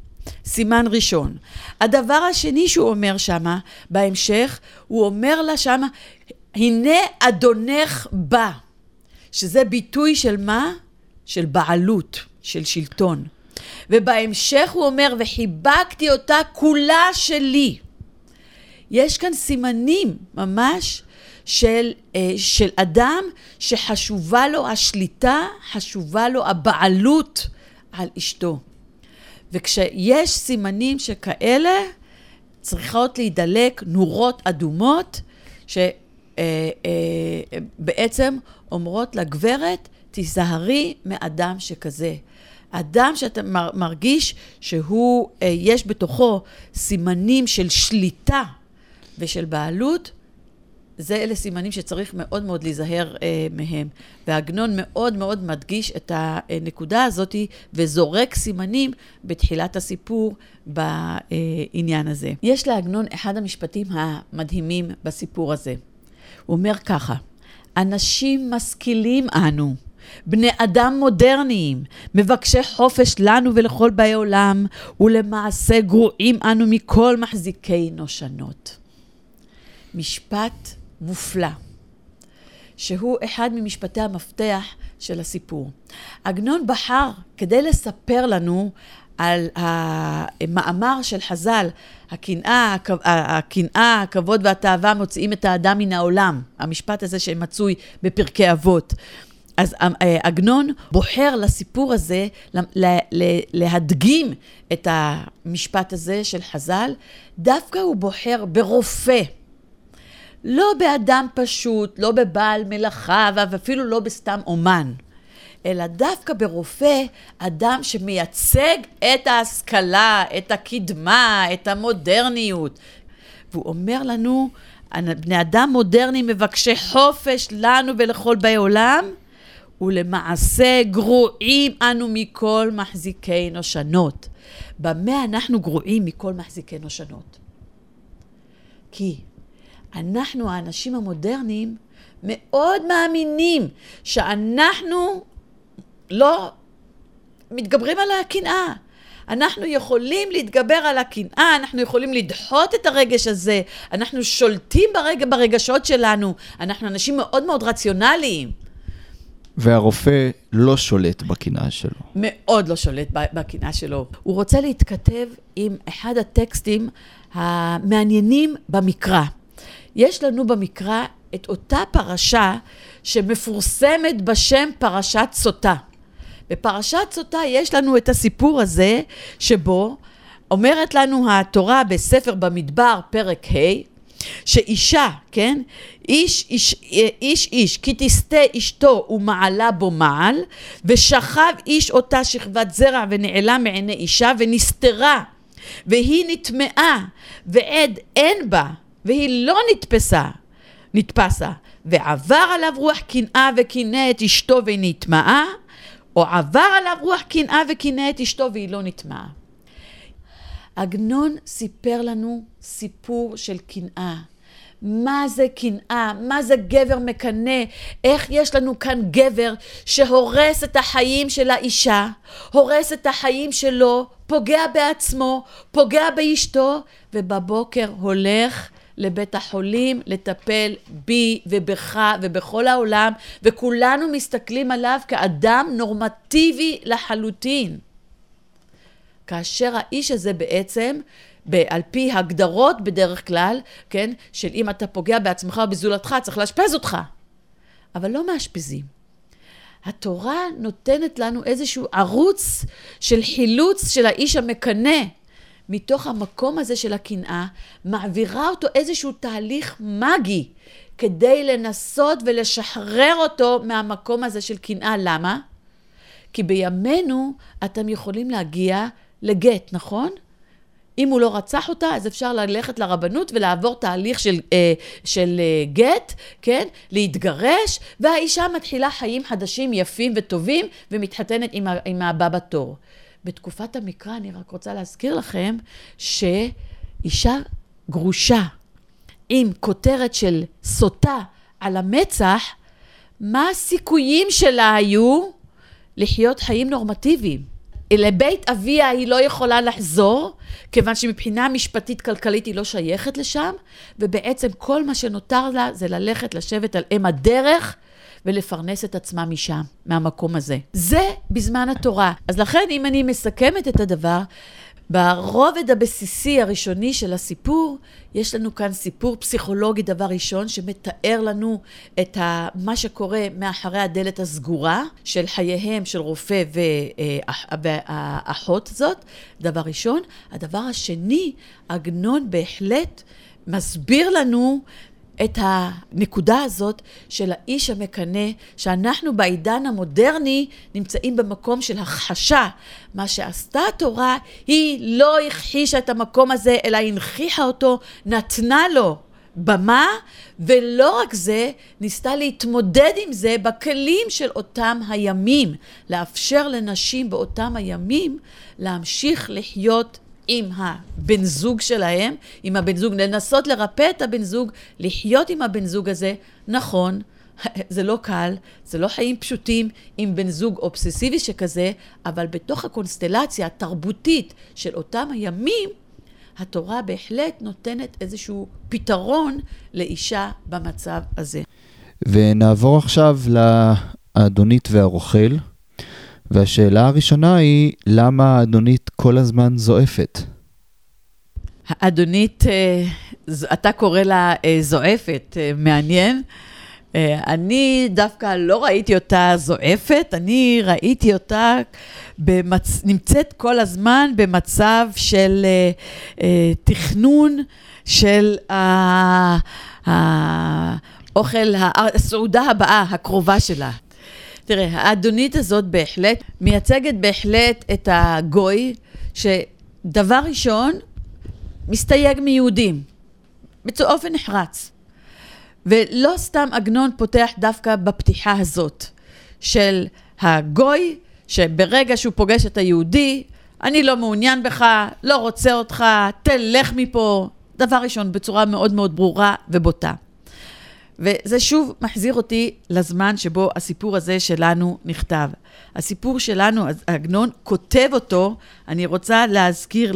סימן ראשון. הדבר השני שהוא אומר שמה, בהמשך, הוא אומר לה שמה, הנה אדונך בא, שזה ביטוי של מה? של בעלות, של שלטון. ובהמשך הוא אומר, וחיבקתי אותה כולה שלי. יש כאן סימנים ממש של, אה, של אדם שחשובה לו השליטה, חשובה לו הבעלות על אשתו. וכשיש סימנים שכאלה, צריכות להידלק נורות אדומות, שבעצם אה, אה, אומרות לגברת, תיזהרי מאדם שכזה. אדם שאתה מרגיש שהוא, אה, יש בתוכו סימנים של שליטה ושל בעלות, זה אלה סימנים שצריך מאוד מאוד להיזהר אה, מהם. ועגנון מאוד מאוד מדגיש את הנקודה הזאת וזורק סימנים בתחילת הסיפור בעניין הזה. יש לעגנון אחד המשפטים המדהימים בסיפור הזה. הוא אומר ככה, אנשים משכילים אנו. בני אדם מודרניים, מבקשי חופש לנו ולכל באי עולם, ולמעשה גרועים אנו מכל מחזיקי נושנות. משפט מופלא, שהוא אחד ממשפטי המפתח של הסיפור. עגנון בחר, כדי לספר לנו על המאמר של חז"ל, הקנאה, הקנאה, הכבוד והתאווה מוציאים את האדם מן העולם. המשפט הזה שמצוי בפרקי אבות. אז אה, עגנון בוחר לסיפור הזה להדגים את המשפט הזה של חז"ל, דווקא הוא בוחר ברופא. לא באדם פשוט, לא בבעל מלאכה ואפילו לא בסתם אומן. אלא דווקא ברופא, אדם שמייצג את ההשכלה, את הקדמה, את המודרניות. והוא אומר לנו, בני אדם מודרניים מבקשי חופש לנו ולכל באי עולם, ולמעשה גרועים אנו מכל מחזיקי נושנות. במה אנחנו גרועים מכל מחזיקי נושנות? כי אנחנו, האנשים המודרניים, מאוד מאמינים שאנחנו לא מתגברים על הקנאה. אנחנו יכולים להתגבר על הקנאה, אנחנו יכולים לדחות את הרגש הזה, אנחנו שולטים ברגע, ברגשות שלנו, אנחנו אנשים מאוד מאוד רציונליים. והרופא לא שולט בקנאה שלו. מאוד לא שולט בקנאה שלו. הוא רוצה להתכתב עם אחד הטקסטים המעניינים במקרא. יש לנו במקרא את אותה פרשה שמפורסמת בשם פרשת סוטה. בפרשת סוטה יש לנו את הסיפור הזה, שבו אומרת לנו התורה בספר במדבר, פרק ה', שאישה, כן? איש איש, איש איש, כי תסטה אשתו ומעלה בו מעל, ושכב איש אותה שכבת זרע ונעלה מעיני אישה ונסתרה, והיא נטמעה, ועד אין בה, והיא לא נתפסה, נתפסה, ועבר עליו רוח קנאה וקינא את אשתו ונטמעה, או עבר עליו רוח קנאה וקינא את אשתו והיא לא נטמעה. עגנון סיפר לנו סיפור של קנאה. מה זה קנאה? מה זה גבר מקנא? איך יש לנו כאן גבר שהורס את החיים של האישה, הורס את החיים שלו, פוגע בעצמו, פוגע באשתו, ובבוקר הולך לבית החולים לטפל בי ובך ובכל העולם, וכולנו מסתכלים עליו כאדם נורמטיבי לחלוטין. כאשר האיש הזה בעצם, על פי הגדרות בדרך כלל, כן, של אם אתה פוגע בעצמך או בזולתך, צריך לאשפז אותך. אבל לא מאשפזים. התורה נותנת לנו איזשהו ערוץ של חילוץ של האיש המקנא, מתוך המקום הזה של הקנאה, מעבירה אותו איזשהו תהליך מגי כדי לנסות ולשחרר אותו מהמקום הזה של קנאה. למה? כי בימינו אתם יכולים להגיע לגט, נכון? אם הוא לא רצח אותה, אז אפשר ללכת לרבנות ולעבור תהליך של, אה, של אה, גט, כן? להתגרש, והאישה מתחילה חיים חדשים, יפים וטובים, ומתחתנת עם, עם הבא בתור. בתקופת המקרא, אני רק רוצה להזכיר לכם, שאישה גרושה עם כותרת של סוטה על המצח, מה הסיכויים שלה היו לחיות חיים נורמטיביים? לבית אביה היא לא יכולה לחזור, כיוון שמבחינה משפטית כלכלית היא לא שייכת לשם, ובעצם כל מה שנותר לה זה ללכת לשבת על אם הדרך ולפרנס את עצמה משם, מהמקום הזה. זה בזמן התורה. אז לכן, אם אני מסכמת את הדבר, ברובד הבסיסי הראשוני של הסיפור, יש לנו כאן סיפור פסיכולוגי דבר ראשון, שמתאר לנו את ה, מה שקורה מאחורי הדלת הסגורה של חייהם של רופא והאחות הזאת, דבר ראשון. הדבר השני, עגנון בהחלט מסביר לנו את הנקודה הזאת של האיש המקנא, שאנחנו בעידן המודרני נמצאים במקום של הכחשה. מה שעשתה התורה, היא לא הכחישה את המקום הזה, אלא הנכיחה אותו, נתנה לו במה, ולא רק זה, ניסתה להתמודד עם זה בכלים של אותם הימים, לאפשר לנשים באותם הימים להמשיך לחיות עם הבן זוג שלהם, עם הבן זוג, לנסות לרפא את הבן זוג, לחיות עם הבן זוג הזה. נכון, זה לא קל, זה לא חיים פשוטים עם בן זוג אובססיבי שכזה, אבל בתוך הקונסטלציה התרבותית של אותם הימים, התורה בהחלט נותנת איזשהו פתרון לאישה במצב הזה. ונעבור עכשיו לאדונית והרוכל. והשאלה הראשונה היא, למה האדונית כל הזמן זועפת. האדונית, אה, אתה קורא לה אה, זועפת, אה, מעניין. אני דווקא לא ראיתי אותה זועפת, אני ראיתי אותה במצ... נמצאת כל הזמן במצב של תכנון של ה- האוכל, הסעודה הבאה, הקרובה שלה. תראה, האדונית הזאת בהחלט מייצגת בהחלט את הגוי, שדבר ראשון, מסתייג מיהודים, באופן נחרץ. ולא סתם עגנון פותח דווקא בפתיחה הזאת של הגוי, שברגע שהוא פוגש את היהודי, אני לא מעוניין בך, לא רוצה אותך, תלך מפה. דבר ראשון, בצורה מאוד מאוד ברורה ובוטה. וזה שוב מחזיר אותי לזמן שבו הסיפור הזה שלנו נכתב. הסיפור שלנו, עגנון כותב אותו, אני רוצה להזכיר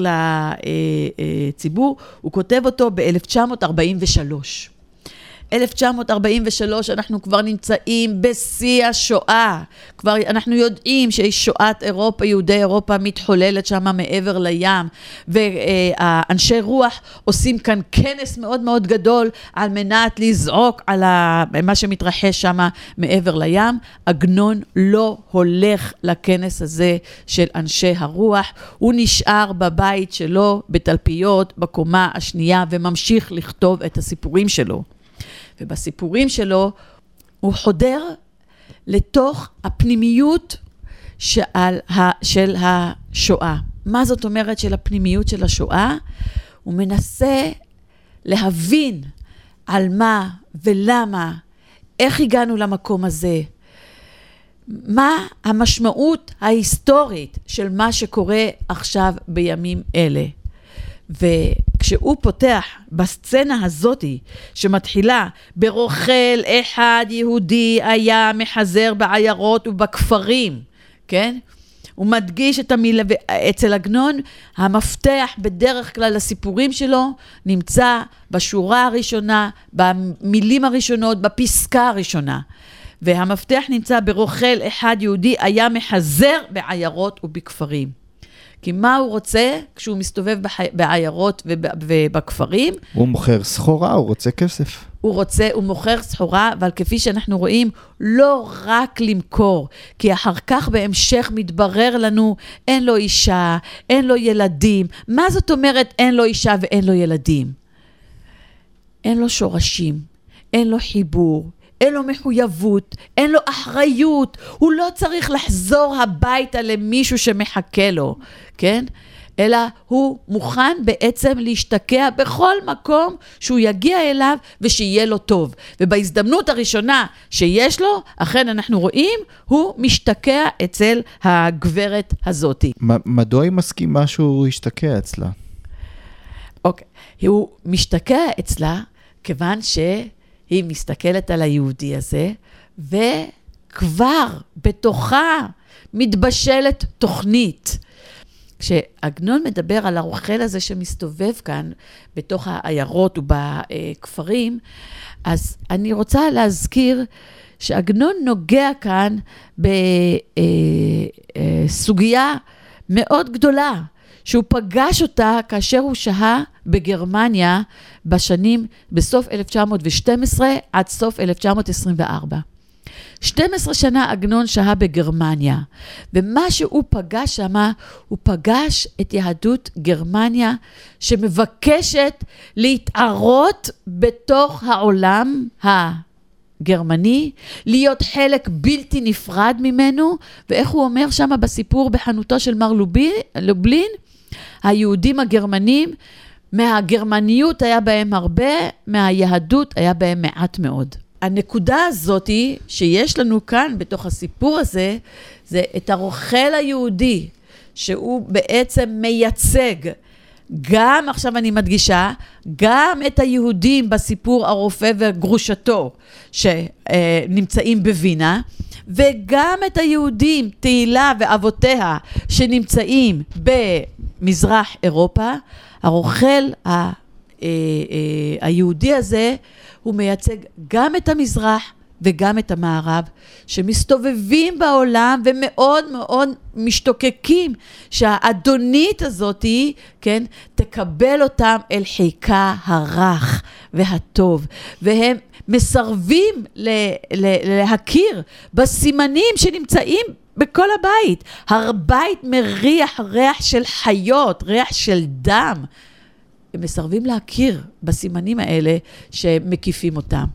לציבור, הוא כותב אותו ב-1943. 1943, אנחנו כבר נמצאים בשיא השואה. כבר אנחנו יודעים ששואת אירופה, יהודי אירופה, מתחוללת שם מעבר לים, ואנשי רוח עושים כאן כנס מאוד מאוד גדול על מנת לזעוק על מה שמתרחש שם מעבר לים. עגנון לא הולך לכנס הזה של אנשי הרוח, הוא נשאר בבית שלו, בתלפיות, בקומה השנייה, וממשיך לכתוב את הסיפורים שלו. ובסיפורים שלו הוא חודר לתוך הפנימיות שעל ה, של השואה. מה זאת אומרת של הפנימיות של השואה? הוא מנסה להבין על מה ולמה, איך הגענו למקום הזה, מה המשמעות ההיסטורית של מה שקורה עכשיו בימים אלה. וכשהוא פותח בסצנה הזאתי, שמתחילה ברוכל אחד יהודי היה מחזר בעיירות ובכפרים, כן? הוא מדגיש את המילה, אצל עגנון, המפתח בדרך כלל לסיפורים שלו נמצא בשורה הראשונה, במילים הראשונות, בפסקה הראשונה. והמפתח נמצא ברוכל אחד יהודי היה מחזר בעיירות ובכפרים. כי מה הוא רוצה כשהוא מסתובב בח... בעיירות וב... ובכפרים? הוא מוכר סחורה, הוא רוצה כסף. הוא רוצה, הוא מוכר סחורה, אבל כפי שאנחנו רואים, לא רק למכור, כי אחר כך בהמשך מתברר לנו, אין לו אישה, אין לו ילדים. מה זאת אומרת אין לו אישה ואין לו ילדים? אין לו שורשים, אין לו חיבור, אין לו מחויבות, אין לו אחריות, הוא לא צריך לחזור הביתה למישהו שמחכה לו, כן? אלא הוא מוכן בעצם להשתקע בכל מקום שהוא יגיע אליו ושיהיה לו טוב. ובהזדמנות הראשונה שיש לו, אכן אנחנו רואים, הוא משתקע אצל הגברת הזאתי. מדוע היא מסכימה שהוא ישתקע אצלה? אוקיי, הוא משתקע אצלה כיוון ש... היא מסתכלת על היהודי הזה, וכבר בתוכה מתבשלת תוכנית. כשעגנון מדבר על הרוכל הזה שמסתובב כאן בתוך העיירות ובכפרים, אז אני רוצה להזכיר שעגנון נוגע כאן בסוגיה מאוד גדולה. שהוא פגש אותה כאשר הוא שהה בגרמניה בשנים, בסוף 1912 עד סוף 1924. 12 שנה עגנון שהה בגרמניה, ומה שהוא פגש שמה, הוא פגש את יהדות גרמניה שמבקשת להתערות בתוך העולם הגרמני, להיות חלק בלתי נפרד ממנו, ואיך הוא אומר שמה בסיפור בחנותו של מר לובלין, היהודים הגרמנים, מהגרמניות היה בהם הרבה, מהיהדות היה בהם מעט מאוד. הנקודה הזאת שיש לנו כאן בתוך הסיפור הזה, זה את הרוכל היהודי, שהוא בעצם מייצג גם, עכשיו אני מדגישה, גם את היהודים בסיפור הרופא וגרושתו שנמצאים בווינה, וגם את היהודים, תהילה ואבותיה, שנמצאים במזרח אירופה, הרוכל ה, אה, אה, היהודי הזה, הוא מייצג גם את המזרח וגם את המערב, שמסתובבים בעולם ומאוד מאוד משתוקקים שהאדונית הזאתי, כן, תקבל אותם אל חיקה הרך והטוב. והם מסרבים ל- ל- להכיר בסימנים שנמצאים בכל הבית. הבית מריח ריח של חיות, ריח של דם. הם מסרבים להכיר בסימנים האלה שמקיפים אותם.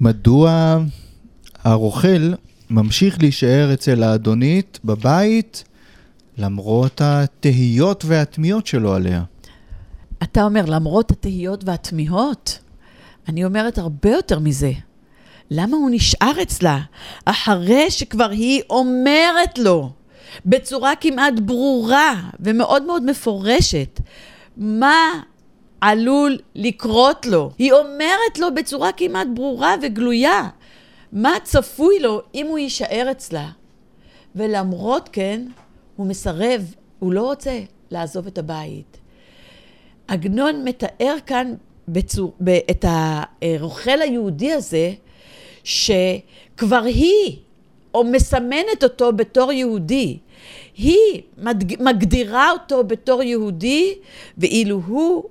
מדוע הרוכל ממשיך להישאר אצל האדונית בבית למרות התהיות והתמיהות שלו עליה? אתה אומר, למרות התהיות והתמיהות, אני אומרת הרבה יותר מזה. למה הוא נשאר אצלה? אחרי שכבר היא אומרת לו, בצורה כמעט ברורה ומאוד מאוד מפורשת, מה עלול לקרות לו. היא אומרת לו בצורה כמעט ברורה וגלויה, מה צפוי לו אם הוא יישאר אצלה. ולמרות כן, הוא מסרב, הוא לא רוצה לעזוב את הבית. עגנון מתאר כאן בצור, את הרוכל היהודי הזה, שכבר היא, או מסמנת אותו בתור יהודי. היא מגדירה אותו בתור יהודי, ואילו הוא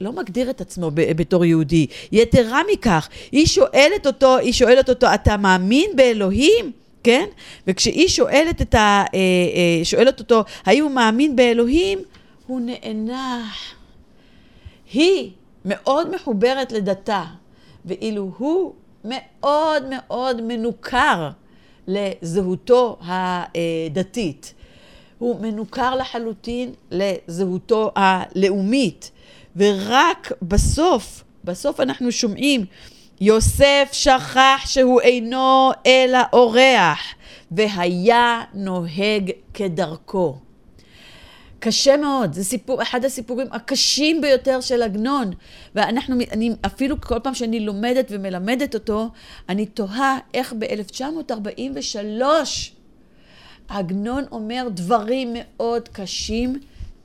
לא מגדיר את עצמו בתור יהודי. יתרה מכך, היא שואלת אותו, היא שואלת אותו, אתה מאמין באלוהים? כן? וכשהיא שואלת, את ה, אה, אה, שואלת אותו, האם הוא מאמין באלוהים? הוא נאנח. היא מאוד מחוברת לדתה, ואילו הוא מאוד מאוד מנוכר לזהותו הדתית. הוא מנוכר לחלוטין לזהותו הלאומית. ורק בסוף, בסוף אנחנו שומעים, יוסף שכח שהוא אינו אלא אורח, והיה נוהג כדרכו. קשה מאוד, זה סיפור, אחד הסיפורים הקשים ביותר של עגנון. ואנחנו, אני, אפילו כל פעם שאני לומדת ומלמדת אותו, אני תוהה איך ב-1943 עגנון אומר דברים מאוד קשים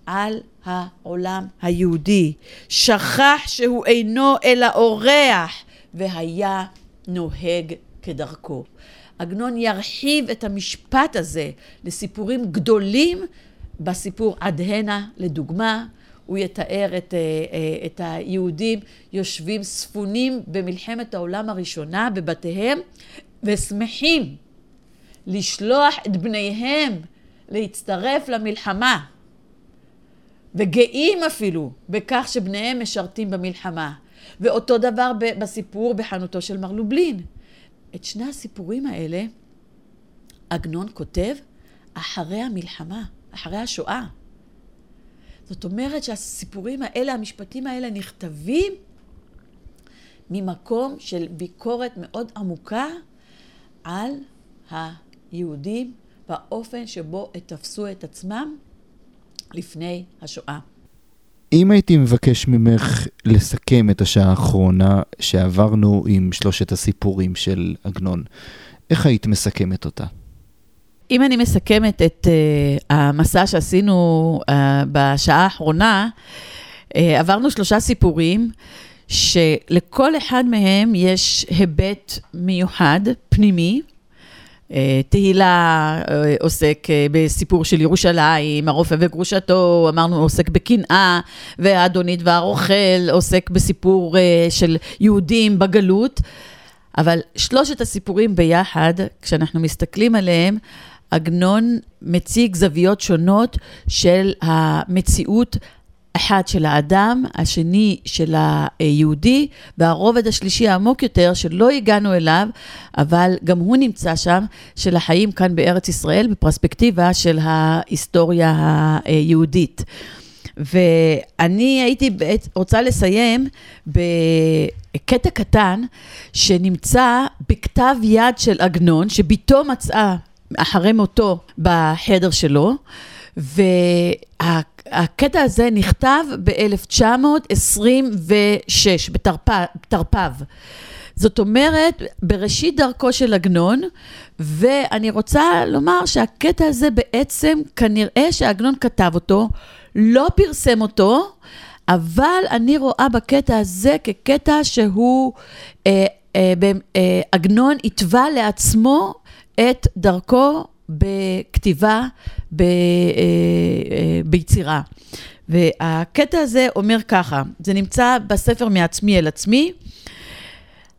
על העולם היהודי. שכח שהוא אינו אלא אורח, והיה נוהג כדרכו. עגנון ירחיב את המשפט הזה לסיפורים גדולים בסיפור עד הנה, לדוגמה, הוא יתאר את, אה, אה, את היהודים יושבים ספונים במלחמת העולם הראשונה בבתיהם ושמחים לשלוח את בניהם להצטרף למלחמה. וגאים אפילו בכך שבניהם משרתים במלחמה. ואותו דבר בסיפור בחנותו של מר לובלין. את שני הסיפורים האלה עגנון כותב אחרי המלחמה, אחרי השואה. זאת אומרת שהסיפורים האלה, המשפטים האלה, נכתבים ממקום של ביקורת מאוד עמוקה על היהודים והאופן שבו תפסו את עצמם לפני השואה. אם הייתי מבקש ממך לסכם את השעה האחרונה שעברנו עם שלושת הסיפורים של עגנון, איך היית מסכמת אותה? אם אני מסכמת את uh, המסע שעשינו uh, בשעה האחרונה, uh, עברנו שלושה סיפורים שלכל אחד מהם יש היבט מיוחד, פנימי, תהילה עוסק בסיפור של ירושלים, הרופא וגרושתו, אמרנו עוסק בקנאה, והאדונית והרוכל עוסק בסיפור של יהודים בגלות. אבל שלושת הסיפורים ביחד, כשאנחנו מסתכלים עליהם, עגנון מציג זוויות שונות של המציאות אחד של האדם, השני של היהודי, והרובד השלישי העמוק יותר, שלא הגענו אליו, אבל גם הוא נמצא שם, של החיים כאן בארץ ישראל, בפרספקטיבה של ההיסטוריה היהודית. ואני הייתי רוצה לסיים בקטע קטן שנמצא בכתב יד של עגנון, שבתו מצאה אחרי מותו בחדר שלו, וה... הקטע הזה נכתב ב-1926, בתרפ"ו. זאת אומרת, בראשית דרכו של עגנון, ואני רוצה לומר שהקטע הזה בעצם, כנראה שעגנון כתב אותו, לא פרסם אותו, אבל אני רואה בקטע הזה כקטע שהוא אה, שעגנון התווה לעצמו את דרכו בכתיבה, ב, אה, אה, ביצירה. והקטע הזה אומר ככה, זה נמצא בספר מעצמי אל עצמי.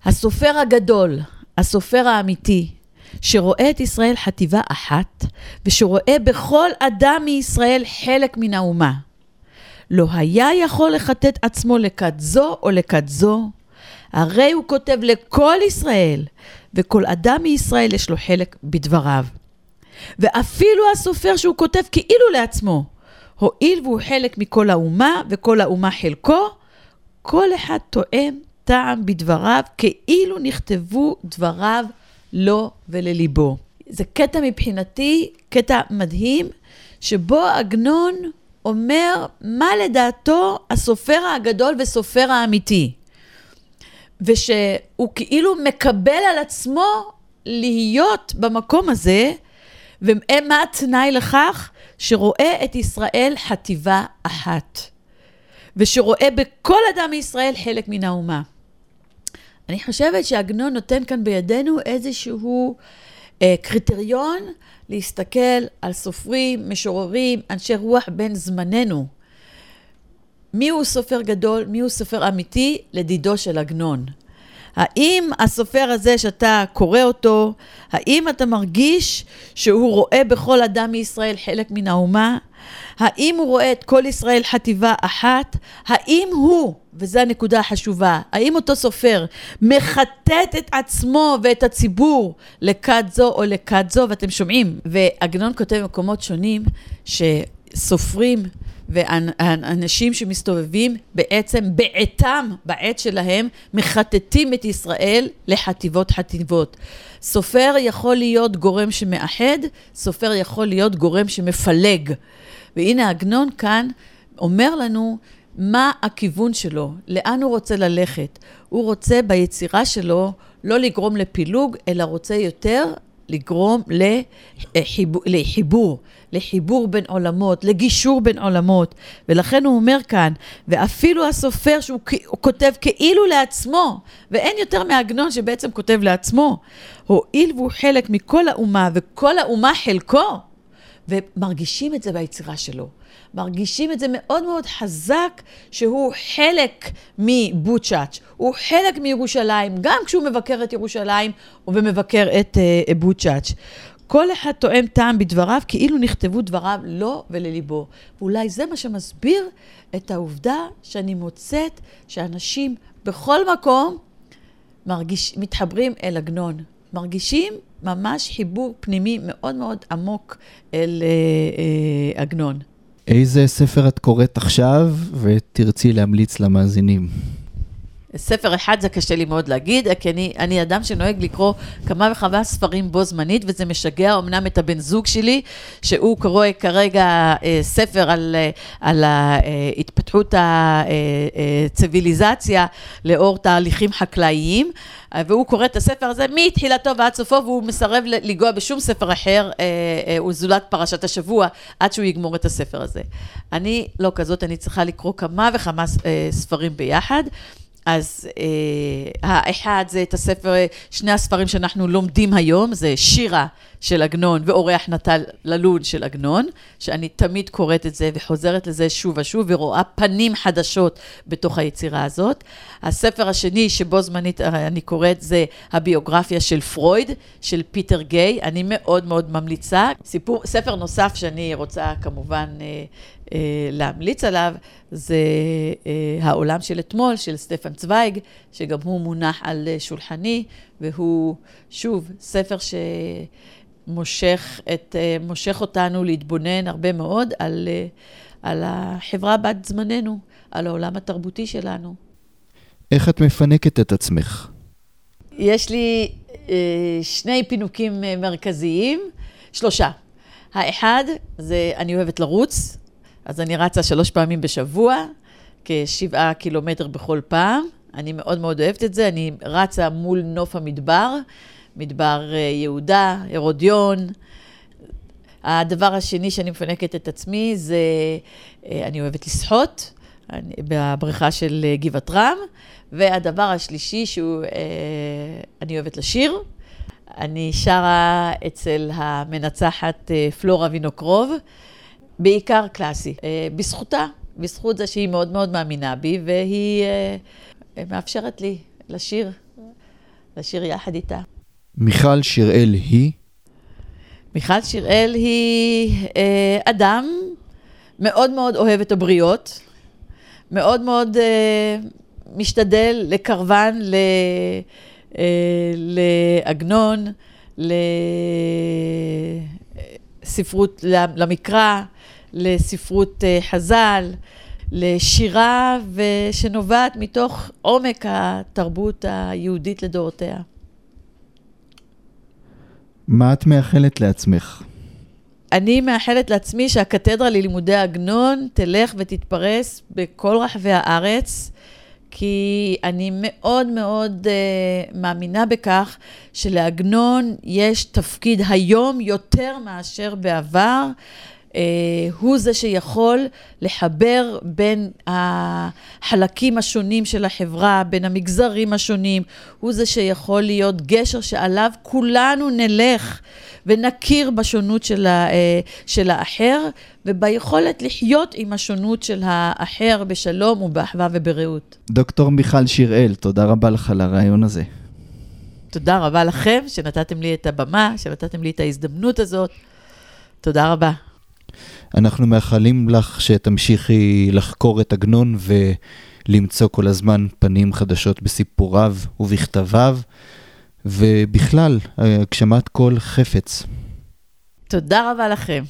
הסופר הגדול, הסופר האמיתי, שרואה את ישראל חטיבה אחת, ושרואה בכל אדם מישראל חלק מן האומה. לא היה יכול לכתת עצמו לכת זו או לכת זו, הרי הוא כותב לכל ישראל, וכל אדם מישראל יש לו חלק בדבריו. ואפילו הסופר שהוא כותב כאילו לעצמו, הואיל והוא חלק מכל האומה, וכל האומה חלקו, כל אחד תואם טעם בדבריו, כאילו נכתבו דבריו לו ולליבו. זה קטע מבחינתי, קטע מדהים, שבו עגנון אומר מה לדעתו הסופר הגדול וסופר האמיתי. ושהוא כאילו מקבל על עצמו להיות במקום הזה, ומה התנאי לכך? שרואה את ישראל חטיבה אחת, ושרואה בכל אדם מישראל חלק מן האומה. אני חושבת שעגנון נותן כאן בידינו איזשהו אה, קריטריון להסתכל על סופרים, משוררים, אנשי רוח בין זמננו. מיהו סופר גדול, מיהו סופר אמיתי, לדידו של עגנון. האם הסופר הזה שאתה קורא אותו, האם אתה מרגיש שהוא רואה בכל אדם מישראל חלק מן האומה? האם הוא רואה את כל ישראל חטיבה אחת? האם הוא, וזו הנקודה החשובה, האם אותו סופר מחטט את עצמו ואת הציבור לכת זו או לכת זו, ואתם שומעים, ועגנון כותב במקומות שונים שסופרים ואנשים שמסתובבים בעצם בעתם, בעת שלהם, מחטטים את ישראל לחטיבות חטיבות. סופר יכול להיות גורם שמאחד, סופר יכול להיות גורם שמפלג. והנה עגנון כאן אומר לנו מה הכיוון שלו, לאן הוא רוצה ללכת. הוא רוצה ביצירה שלו לא לגרום לפילוג, אלא רוצה יותר לגרום לחיבור, לחיבור, לחיבור בין עולמות, לגישור בין עולמות. ולכן הוא אומר כאן, ואפילו הסופר שהוא כותב כאילו לעצמו, ואין יותר מעגנון שבעצם כותב לעצמו, הואיל והוא חלק מכל האומה, וכל האומה חלקו, ומרגישים את זה ביצירה שלו. מרגישים את זה מאוד מאוד חזק, שהוא חלק מבוצ'אץ', הוא חלק מירושלים, גם כשהוא מבקר את ירושלים ומבקר את uh, בוצ'אץ'. כל אחד תואם טעם בדבריו, כאילו נכתבו דבריו לו ולליבו. ואולי זה מה שמסביר את העובדה שאני מוצאת שאנשים בכל מקום מרגיש, מתחברים אל עגנון. מרגישים ממש חיבור פנימי מאוד מאוד עמוק אל אה, אה, עגנון. איזה ספר את קוראת עכשיו ותרצי להמליץ למאזינים? ספר אחד זה קשה לי מאוד להגיד, כי אני, אני אדם שנוהג לקרוא כמה וכמה ספרים בו זמנית, וזה משגע אמנם את הבן זוג שלי, שהוא קורא כרגע אה, ספר על, אה, על אה, התפתחות הציוויליזציה אה, לאור תהליכים חקלאיים. והוא קורא את הספר הזה מתחילתו ועד סופו, והוא מסרב לנגוע בשום ספר אחר, הוא זולת פרשת השבוע, עד שהוא יגמור את הספר הזה. אני לא כזאת, אני צריכה לקרוא כמה וכמה ספרים ביחד. אז אה, האחד זה את הספר, שני הספרים שאנחנו לומדים היום, זה שירה של עגנון ואורח נטל ללון של עגנון, שאני תמיד קוראת את זה וחוזרת לזה שוב ושוב ורואה פנים חדשות בתוך היצירה הזאת. הספר השני שבו זמנית אה, אני קוראת זה הביוגרפיה של פרויד, של פיטר גיי, אני מאוד מאוד ממליצה. סיפור, ספר נוסף שאני רוצה כמובן אה, אה, להמליץ עליו, זה אה, העולם של אתמול, של סטפן צוויג, שגם הוא מונח על אה, שולחני, והוא, שוב, ספר שמושך את, מושך אותנו להתבונן הרבה מאוד על, על החברה בת זמננו, על העולם התרבותי שלנו. איך את מפנקת את עצמך? יש לי שני פינוקים מרכזיים, שלושה. האחד זה אני אוהבת לרוץ, אז אני רצה שלוש פעמים בשבוע, כשבעה קילומטר בכל פעם. אני מאוד מאוד אוהבת את זה, אני רצה מול נוף המדבר, מדבר אה, יהודה, הרודיון. הדבר השני שאני מפנקת את עצמי זה, אה, אני אוהבת לשחות. אני, בבריכה של אה, גבעת רם. והדבר השלישי שהוא, אני אוהבת לשיר. אני שרה אצל המנצחת פלורה וינוקרוב, בעיקר קלאסי, בזכותה, בזכות זה שהיא מאוד מאוד מאמינה בי, והיא אה, מאפשרת לי לשיר, לשיר יחד איתה. מיכל שיראל היא? מיכל שיראל היא אה, אדם מאוד מאוד אוהב את הבריות, מאוד מאוד אה, משתדל לקרבן ל, אה, לעגנון, לספרות, למקרא, לספרות אה, חז"ל, לשירה שנובעת מתוך עומק התרבות היהודית לדורותיה. מה את מאחלת לעצמך? אני מאחלת לעצמי שהקתדרה ללימודי עגנון תלך ותתפרס בכל רחבי הארץ, כי אני מאוד מאוד uh, מאמינה בכך שלעגנון יש תפקיד היום יותר מאשר בעבר. Uh, הוא זה שיכול לחבר בין החלקים השונים של החברה, בין המגזרים השונים, הוא זה שיכול להיות גשר שעליו כולנו נלך ונכיר בשונות של, ה, אה, של האחר, וביכולת לחיות עם השונות של האחר בשלום ובאחווה וברעות. דוקטור מיכל שיראל, תודה רבה לך על הרעיון הזה. תודה רבה לכם שנתתם לי את הבמה, שנתתם לי את ההזדמנות הזאת. תודה רבה. אנחנו מאחלים לך שתמשיכי לחקור את עגנון ולמצוא כל הזמן פנים חדשות בסיפוריו ובכתביו. ובכלל, הגשמת כל חפץ. תודה רבה לכם.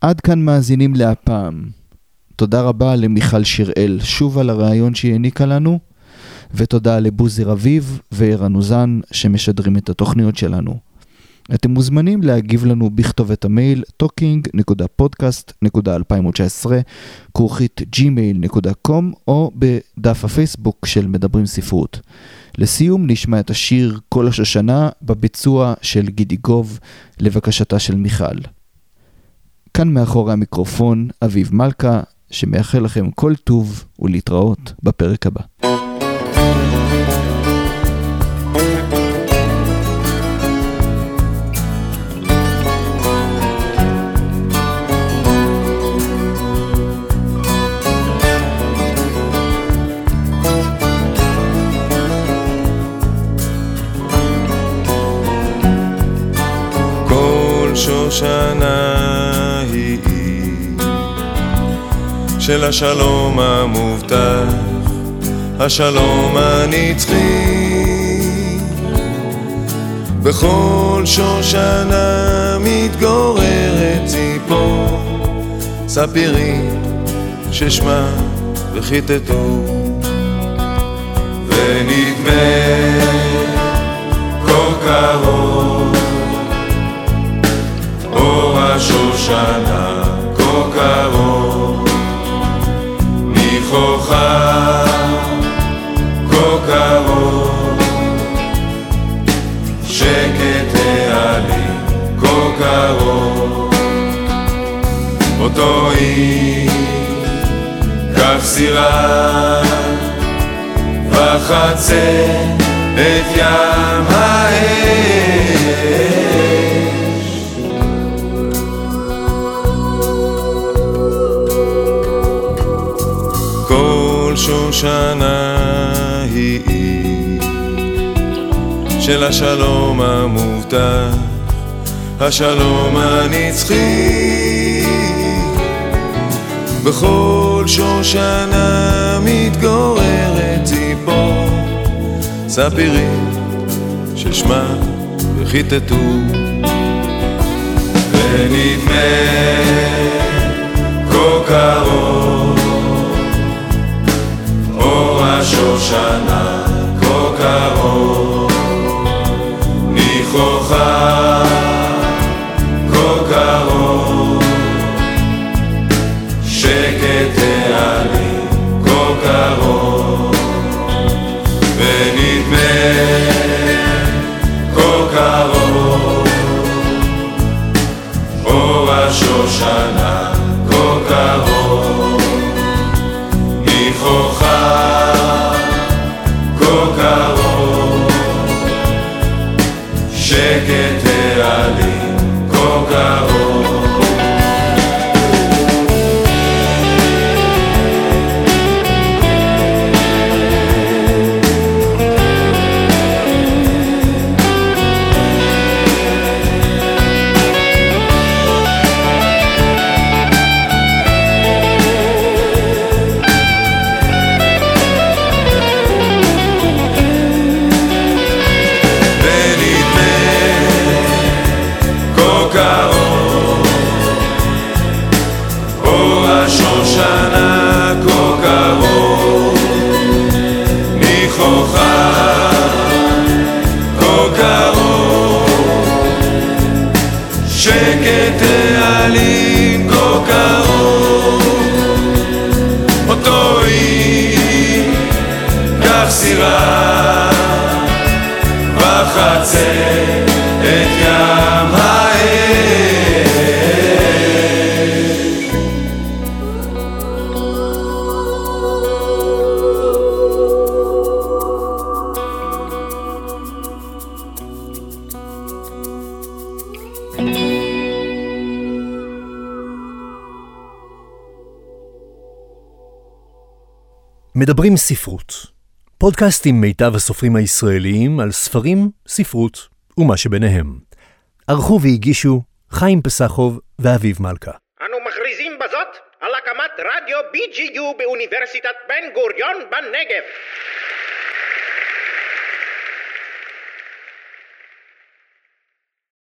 עד כאן מאזינים להפעם. תודה רבה למיכל שיראל שוב על הרעיון שהיא העניקה לנו, ותודה לבוזי רביב וערן אוזן שמשדרים את התוכניות שלנו. אתם מוזמנים להגיב לנו בכתובת המייל talking.podcast.2019 כרוכית gmail.com או בדף הפייסבוק של מדברים ספרות. לסיום נשמע את השיר "כל השושנה" בביצוע של גידי גוב לבקשתה של מיכל. כאן מאחורי המיקרופון אביב מלכה, שמאחל לכם כל טוב ולהתראות בפרק הבא. שושנה היא של השלום המובטח, השלום הנצחי. בכל שושנה מתגוררת ציפור, ספירים ששמה וכיתתו, ונדמה כה קרוב השושנה כה קרוב, ניחוחה כה קרוב, שקט העלים כה קרוב, אותו היא כף סירה וחצה את ים האש שושנה היא של השלום המובטח, השלום הנצחי. בכל שושנה מתגוררת ציפור, ספירים ששמה וכיתתו, ונדמה כה קרוב השושנה מדברים ספרות, פודקאסט עם מיטב הסופרים הישראליים על ספרים, ספרות ומה שביניהם. ערכו והגישו חיים פסחוב ואביב מלכה. אנו מכריזים בזאת על הקמת רדיו BGU באוניברסיטת בן גוריון בנגב.